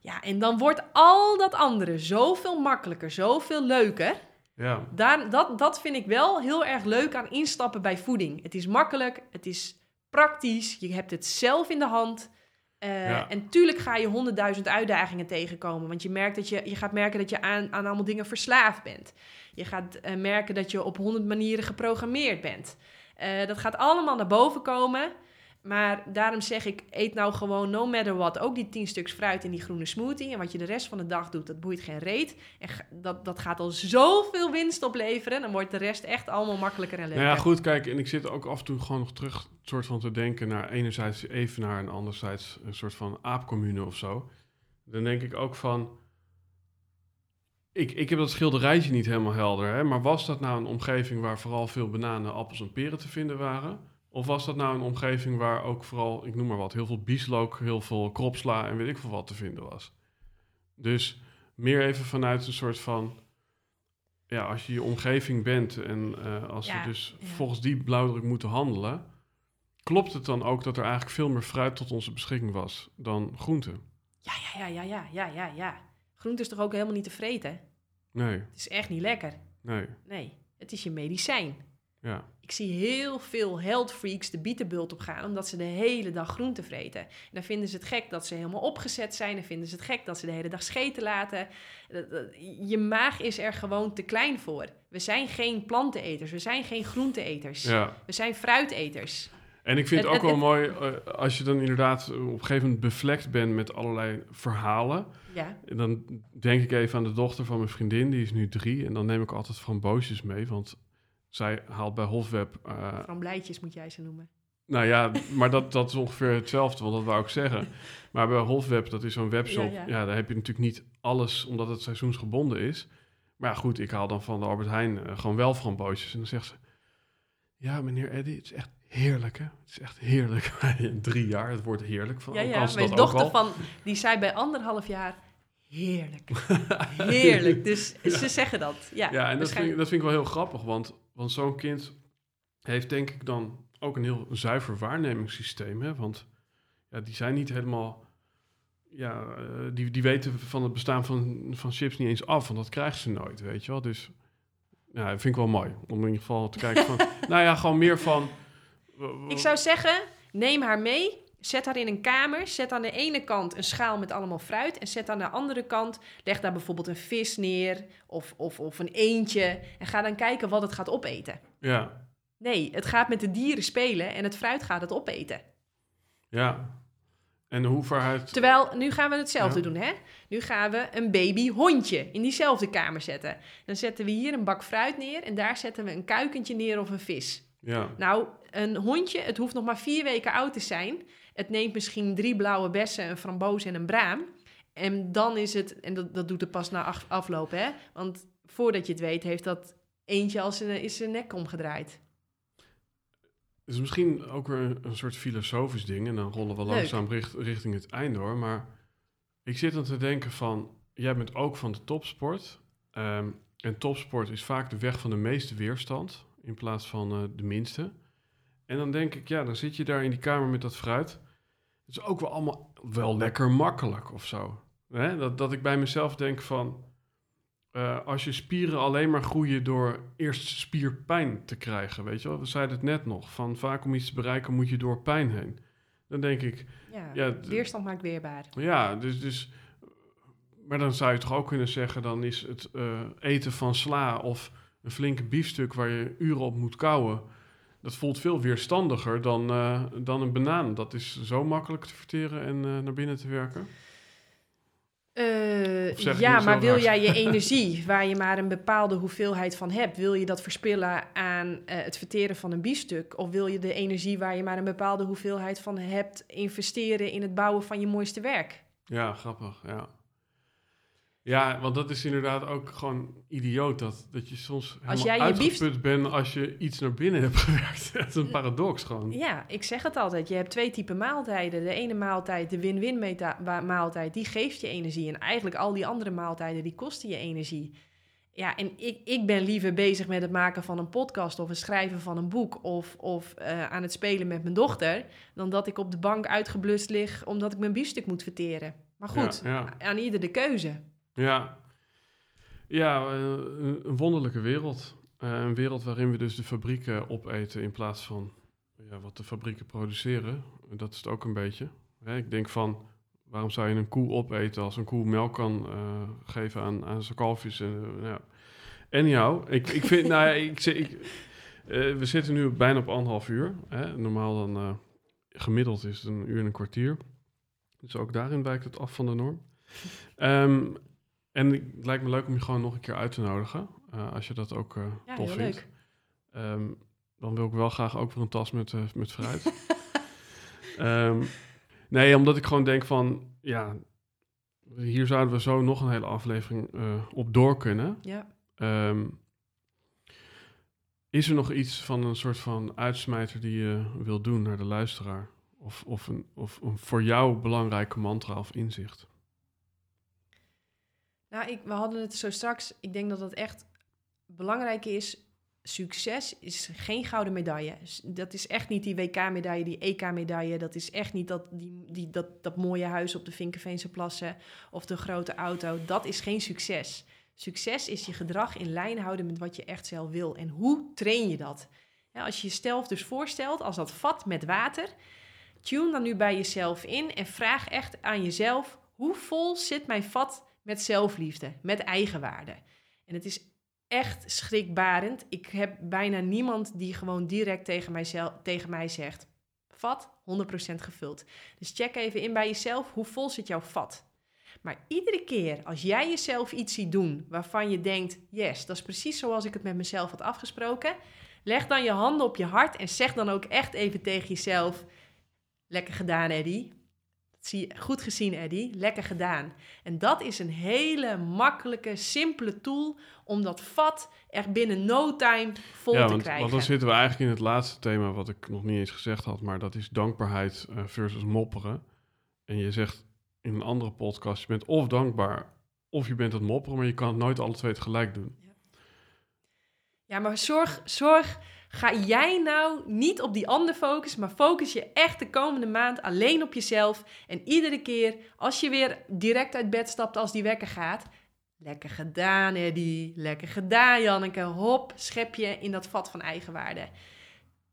Ja, en dan wordt al dat andere zoveel makkelijker, zoveel leuker. ja, Daar, dat, dat vind ik wel heel erg leuk aan instappen bij voeding. Het is makkelijk, het is praktisch, je hebt het zelf in de hand. Eh, Ja. En tuurlijk ga je honderdduizend uitdagingen tegenkomen. Want je, merkt dat je, je gaat merken dat je aan, aan allemaal dingen verslaafd bent. Je gaat eh, merken dat je op honderd manieren geprogrammeerd bent. Eh, dat gaat allemaal naar boven komen. Maar daarom zeg ik, eet nou gewoon no matter what. Ook die tien stuks fruit in die groene smoothie. En wat je de rest van de dag doet, dat boeit geen reet. En dat, dat gaat al zoveel winst opleveren. Dan wordt de rest echt allemaal makkelijker en Nou leuker. ja, goed, kijk, en ik zit ook af en toe gewoon nog terug soort van te denken naar enerzijds Evenaar en anderzijds een soort van aapcommune of zo. Dan denk ik ook van, ik, ik heb dat schilderijtje niet helemaal helder, hè, maar was dat nou een omgeving waar vooral veel bananen, appels en peren te vinden waren? Of was dat nou een omgeving waar ook vooral, ik noem maar wat, heel veel bieslook, heel veel kropsla en weet ik veel wat te vinden was? Dus meer even vanuit een soort van, ja, als je je omgeving bent en eh, als Ja, we dus ja. volgens die blauwdruk moeten handelen, klopt het dan ook dat er eigenlijk veel meer fruit tot onze beschikking was dan groente? Ja, ja, ja, ja, ja, ja, ja, ja. Groente is toch ook helemaal niet te vreten? Nee, Het is echt niet lekker. nee, Nee, het is je medicijn. ja, Ik zie heel veel health freaks de bietenbult op gaan, omdat ze de hele dag groente vreten. En dan vinden ze het gek dat ze helemaal opgezet zijn. Dan vinden ze het gek dat ze de hele dag scheten laten. Je maag is er gewoon te klein voor. We zijn geen planteneters, we zijn geen groenteeters. ja. We zijn fruiteters. En ik vind het ook wel mooi eh, als je dan inderdaad op een gegeven moment bevlekt bent met allerlei verhalen. Ja, En dan denk ik even aan de dochter van mijn vriendin, die is nu drie. En dan neem ik altijd framboosjes mee, want zij haalt bij Hofweb... eh, van blijtjes moet jij ze noemen. nou ja, maar dat, dat is ongeveer hetzelfde, want dat wou ik zeggen. Maar bij Hofweb, dat is zo'n webshop, Ja, ja, ja. daar heb je natuurlijk niet alles, omdat het seizoensgebonden is. Maar ja, goed, ik haal dan van de Albert Heijn eh, gewoon wel framboosjes. En dan zegt ze, ja meneer Eddy, het is echt heerlijk hè. Het is echt heerlijk. drie jaar, het wordt heerlijk. Van, Ja, ook ja, mijn dat ook dochter al. van, die zei bij anderhalf jaar, heerlijk. Heerlijk. Dus ze zeggen dat. Ja, Ja, en dat vind, ik, waarschijnlijk. dat vind ik wel heel grappig, want, want zo'n kind heeft denk ik dan ook een heel zuiver waarnemingssysteem. Hè? Want ja, die zijn niet helemaal, ja, eh, die, die weten van het bestaan van, van chips niet eens af, want dat krijgen ze nooit, weet je wel. Dus ja, dat vind ik wel mooi, om in ieder geval te kijken van, nou ja, gewoon meer van... Ik zou zeggen, neem haar mee. Zet haar in een kamer. Zet aan de ene kant een schaal met allemaal fruit. En zet aan de andere kant, leg daar bijvoorbeeld een vis neer. Of, of, of een eendje. En ga dan kijken wat het gaat opeten. Ja, Nee, het gaat met de dieren spelen en het fruit gaat het opeten. ja. En hoe verhuid... Terwijl, nu gaan we hetzelfde Ja. doen, hè? Nu gaan we een babyhondje in diezelfde kamer zetten. Dan zetten we hier een bak fruit neer en daar zetten we een kuikentje neer of een vis. Ja, Nou, een hondje, het hoeft nog maar vier weken oud te zijn. Het neemt misschien drie blauwe bessen, een framboos en een braam. En dan is het, en dat, dat doet het pas na af- afloop, hè? Want voordat je het weet, heeft dat eentje al zijn, is zijn nek omgedraaid. Het is misschien ook weer een, een soort filosofisch ding. En dan rollen we Leuk. langzaam richt- richting het einde hoor. Maar ik zit dan te denken van... Jij bent ook van de topsport. Ehm, en topsport is vaak de weg van de meeste weerstand. In plaats van eh, de minste. En dan denk ik, ja, dan zit je daar in die kamer met dat fruit. Het is ook wel allemaal wel lekker makkelijk of zo. Hè? Dat, dat ik bij mezelf denk van... eh, als je spieren alleen maar groeien door eerst spierpijn te krijgen, weet je wel? We zeiden het net nog, van vaak om iets te bereiken moet je door pijn heen. Dan denk ik, Ja, weerstand maakt weerbaar. ja, dus, dus... Maar dan zou je toch ook kunnen zeggen, dan is het eh, eten van sla of een flinke biefstuk waar je uren op moet kouwen... Dat voelt veel weerstandiger dan, eh, dan een banaan. Dat is zo makkelijk te verteren en eh, naar binnen te werken. Eh, ja, maar wil hard? jij je energie, waar je maar een bepaalde hoeveelheid van hebt, wil je dat verspillen aan het verteren van een biefstuk? Of wil je de energie waar je maar een bepaalde hoeveelheid van hebt, investeren in het bouwen van je mooiste werk? Ja, grappig, ja. Ja, want dat is inderdaad ook gewoon idioot dat, dat je soms jij je uitgeput bent als je iets naar binnen hebt gewerkt. Het is een paradox gewoon. Ja, ik zeg het altijd. Je hebt twee typen maaltijden. De ene maaltijd, de win-win maaltijd, die geeft je energie. En eigenlijk al die andere maaltijden, die kosten je energie. Ja, en ik, ik ben liever bezig met het maken van een podcast of het schrijven van een boek of, of eh, aan het spelen met mijn dochter, dan dat ik op de bank uitgeblust lig omdat ik mijn biefstuk moet verteren. Maar goed, Ja, ja. aan ieder de keuze. Ja, ja eh, een, wonderlijke wereld. Eh, een wereld waarin we dus de fabrieken opeten in plaats van ja, wat de fabrieken produceren. Dat is het ook een beetje. Ik denk van, waarom zou je een koe opeten als een koe melk kan eh, geven aan, aan zijn kalfjes? En, uh. Anyhow, ik, ik vind, nou ja, ik, ik, we zitten nu bijna op anderhalf uur. Hè. Normaal dan, gemiddeld is het een uur en een kwartier. Dus ook daarin wijkt het af van de norm. Ehm, en het lijkt me leuk om je gewoon nog een keer uit te nodigen. eh, als je dat ook eh, Ja, tof vindt. Ehm, dan wil ik wel graag ook weer een tas met, eh, met fruit. Ehm, nee, omdat ik gewoon denk van... Ja, hier zouden we zo nog een hele aflevering op door kunnen. Ja. Ehm, is er nog iets van een soort van uitsmijter die je wil doen naar de luisteraar? Of, of, een, of een voor jou belangrijke mantra of inzicht? Nou, ik, we hadden het zo straks. Ik denk dat het echt belangrijk is. Succes is geen gouden medaille. Dat is echt niet die WK-medaille, die EK-medaille. Dat is echt niet dat, die, die, dat, dat mooie huis op de Vinkenveense plassen of de grote auto. Dat is geen succes. Succes is je gedrag in lijn houden met wat je echt zelf wil. En hoe train je dat? Als je jezelf dus voorstelt als dat vat met water, tune dan nu bij jezelf in en vraag echt aan jezelf: hoe vol zit mijn vat met zelfliefde, met eigenwaarde? En het is echt schrikbarend. Ik heb bijna niemand die gewoon direct tegen mij, tegen mij zegt: vat 100% gevuld. Dus check even in bij jezelf: hoe vol zit jouw vat? Maar iedere keer als jij jezelf iets ziet doen waarvan je denkt: yes, dat is precies zoals ik het met mezelf had afgesproken. Leg dan je handen op je hart en zeg dan ook echt even tegen jezelf: Lekker gedaan, Eddie. Zie goed gezien, Eddie. Lekker gedaan. En dat is een hele makkelijke, simpele tool om dat vat echt binnen no time vol ja, te want, krijgen. want dan zitten we eigenlijk in het laatste thema wat ik nog niet eens gezegd had, maar dat is dankbaarheid eh, versus mopperen. En je zegt in een andere podcast, je bent of dankbaar of je bent het mopperen, maar je kan het nooit alle twee tegelijk doen. Ja, maar zorg, zorg, ga jij nou niet op die ander focussen, maar focus je echt de komende maand alleen op jezelf. En iedere keer als je weer direct uit bed stapt als die wekker gaat, lekker gedaan Eddie, lekker gedaan Janneke, hop, schep je in dat vat van eigenwaarde.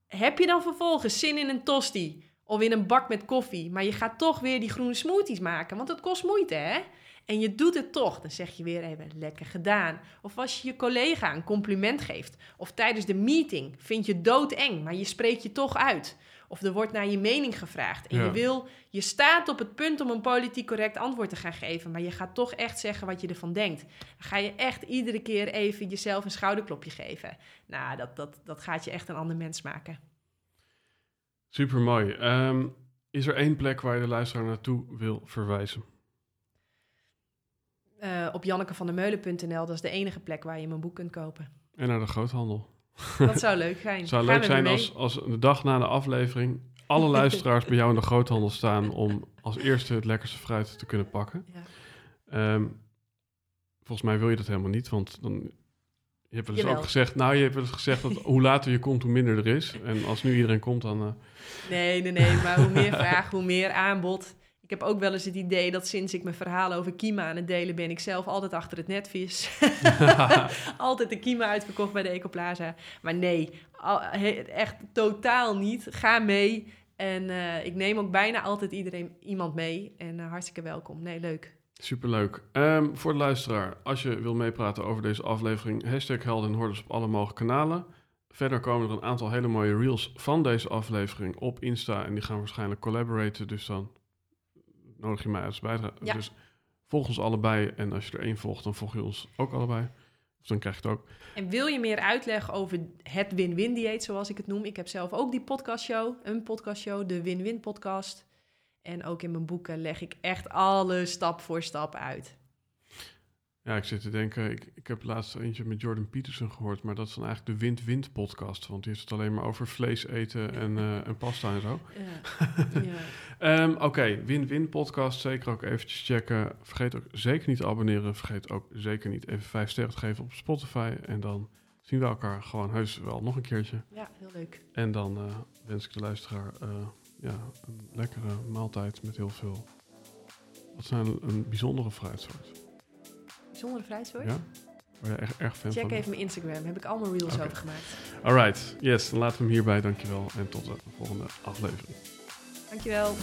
Heb je dan vervolgens zin in een tosti of in een bak met koffie, maar je gaat toch weer die groene smoothies maken, want dat kost moeite hè? En je doet het toch, dan zeg je weer even lekker gedaan. Of als je je collega een compliment geeft. Of tijdens de meeting vind je doodeng, maar je spreekt je toch uit. Of er wordt naar je mening gevraagd. En Ja. je wil, je staat op het punt om een politiek correct antwoord te gaan geven. Maar je gaat toch echt zeggen wat je ervan denkt. Dan ga je echt iedere keer even jezelf een schouderklopje geven. Nou, dat, dat, dat gaat je echt een ander mens maken. Super mooi. Ehm, is er één plek waar je de luisteraar naartoe wil verwijzen? Eh, op jannekevandermeulen.nl, dat is de enige plek waar je mijn boek kunt kopen. En naar de groothandel. Dat zou leuk zijn. Het zou Gaan leuk zijn als, als de dag na de aflevering alle luisteraars bij jou in de groothandel staan om als eerste het lekkerste fruit te kunnen pakken. Ja. Ehm, volgens mij wil je dat helemaal niet, want dan, je hebt wel eens Jawel. ook gezegd, nou je hebt wel eens gezegd dat hoe later je komt, hoe minder er is. En als nu iedereen komt, dan... eh, Nee, nee, nee. Maar hoe meer vraag, hoe meer aanbod. Ik heb ook wel eens het idee dat sinds ik mijn verhalen over Kima aan het delen ben, ik zelf altijd achter het netvis. altijd de Kima uitverkocht bij de Ecoplaza. Maar nee, echt totaal niet. Ga mee. En uh, ik neem ook bijna altijd iedereen, iemand mee. En uh, hartstikke welkom. Nee, leuk. Superleuk. Um, voor de luisteraar, als je wil meepraten over deze aflevering, hashtag Helden en Hordes op alle mogelijke kanalen. Verder komen er een aantal hele mooie reels van deze aflevering op Insta. En die gaan waarschijnlijk collaboraten. Dus dan nodig je mij als bijdrage. Ja. Dus volg ons allebei. En als je er één volgt, dan volg je ons ook allebei. Dus dan krijg je het ook. En wil je meer uitleg over het win-win dieet, zoals ik het noem? Ik heb zelf ook die podcastshow, een podcastshow, de Win-Win podcast. En ook in mijn boeken leg ik echt alles stap voor stap uit. Ja, ik zit te denken, ik, ik heb laatst eentje met Jordan Peterson gehoord, maar dat is dan eigenlijk de Wind-Wind podcast. Want die heeft het alleen maar over vlees eten en, uh, en pasta en zo. Ja. ja. um, Oké, Win-Win podcast, zeker ook eventjes checken. Vergeet ook zeker niet te abonneren. Vergeet ook zeker niet even vijf sterren te geven op Spotify. En dan zien we elkaar gewoon heus wel nog een keertje. Ja, heel leuk. En dan uh, wens ik de luisteraar uh, ja, een lekkere maaltijd met heel veel... Wat zijn een bijzondere fruitsoort? Zonder vrijsoort. Ja. Oh ja echt, erg fan Check even mijn Instagram. Heb ik allemaal reels over gemaakt. Alright. Yes, dan laten we hem hierbij. Dankjewel. En tot de volgende aflevering. Dankjewel.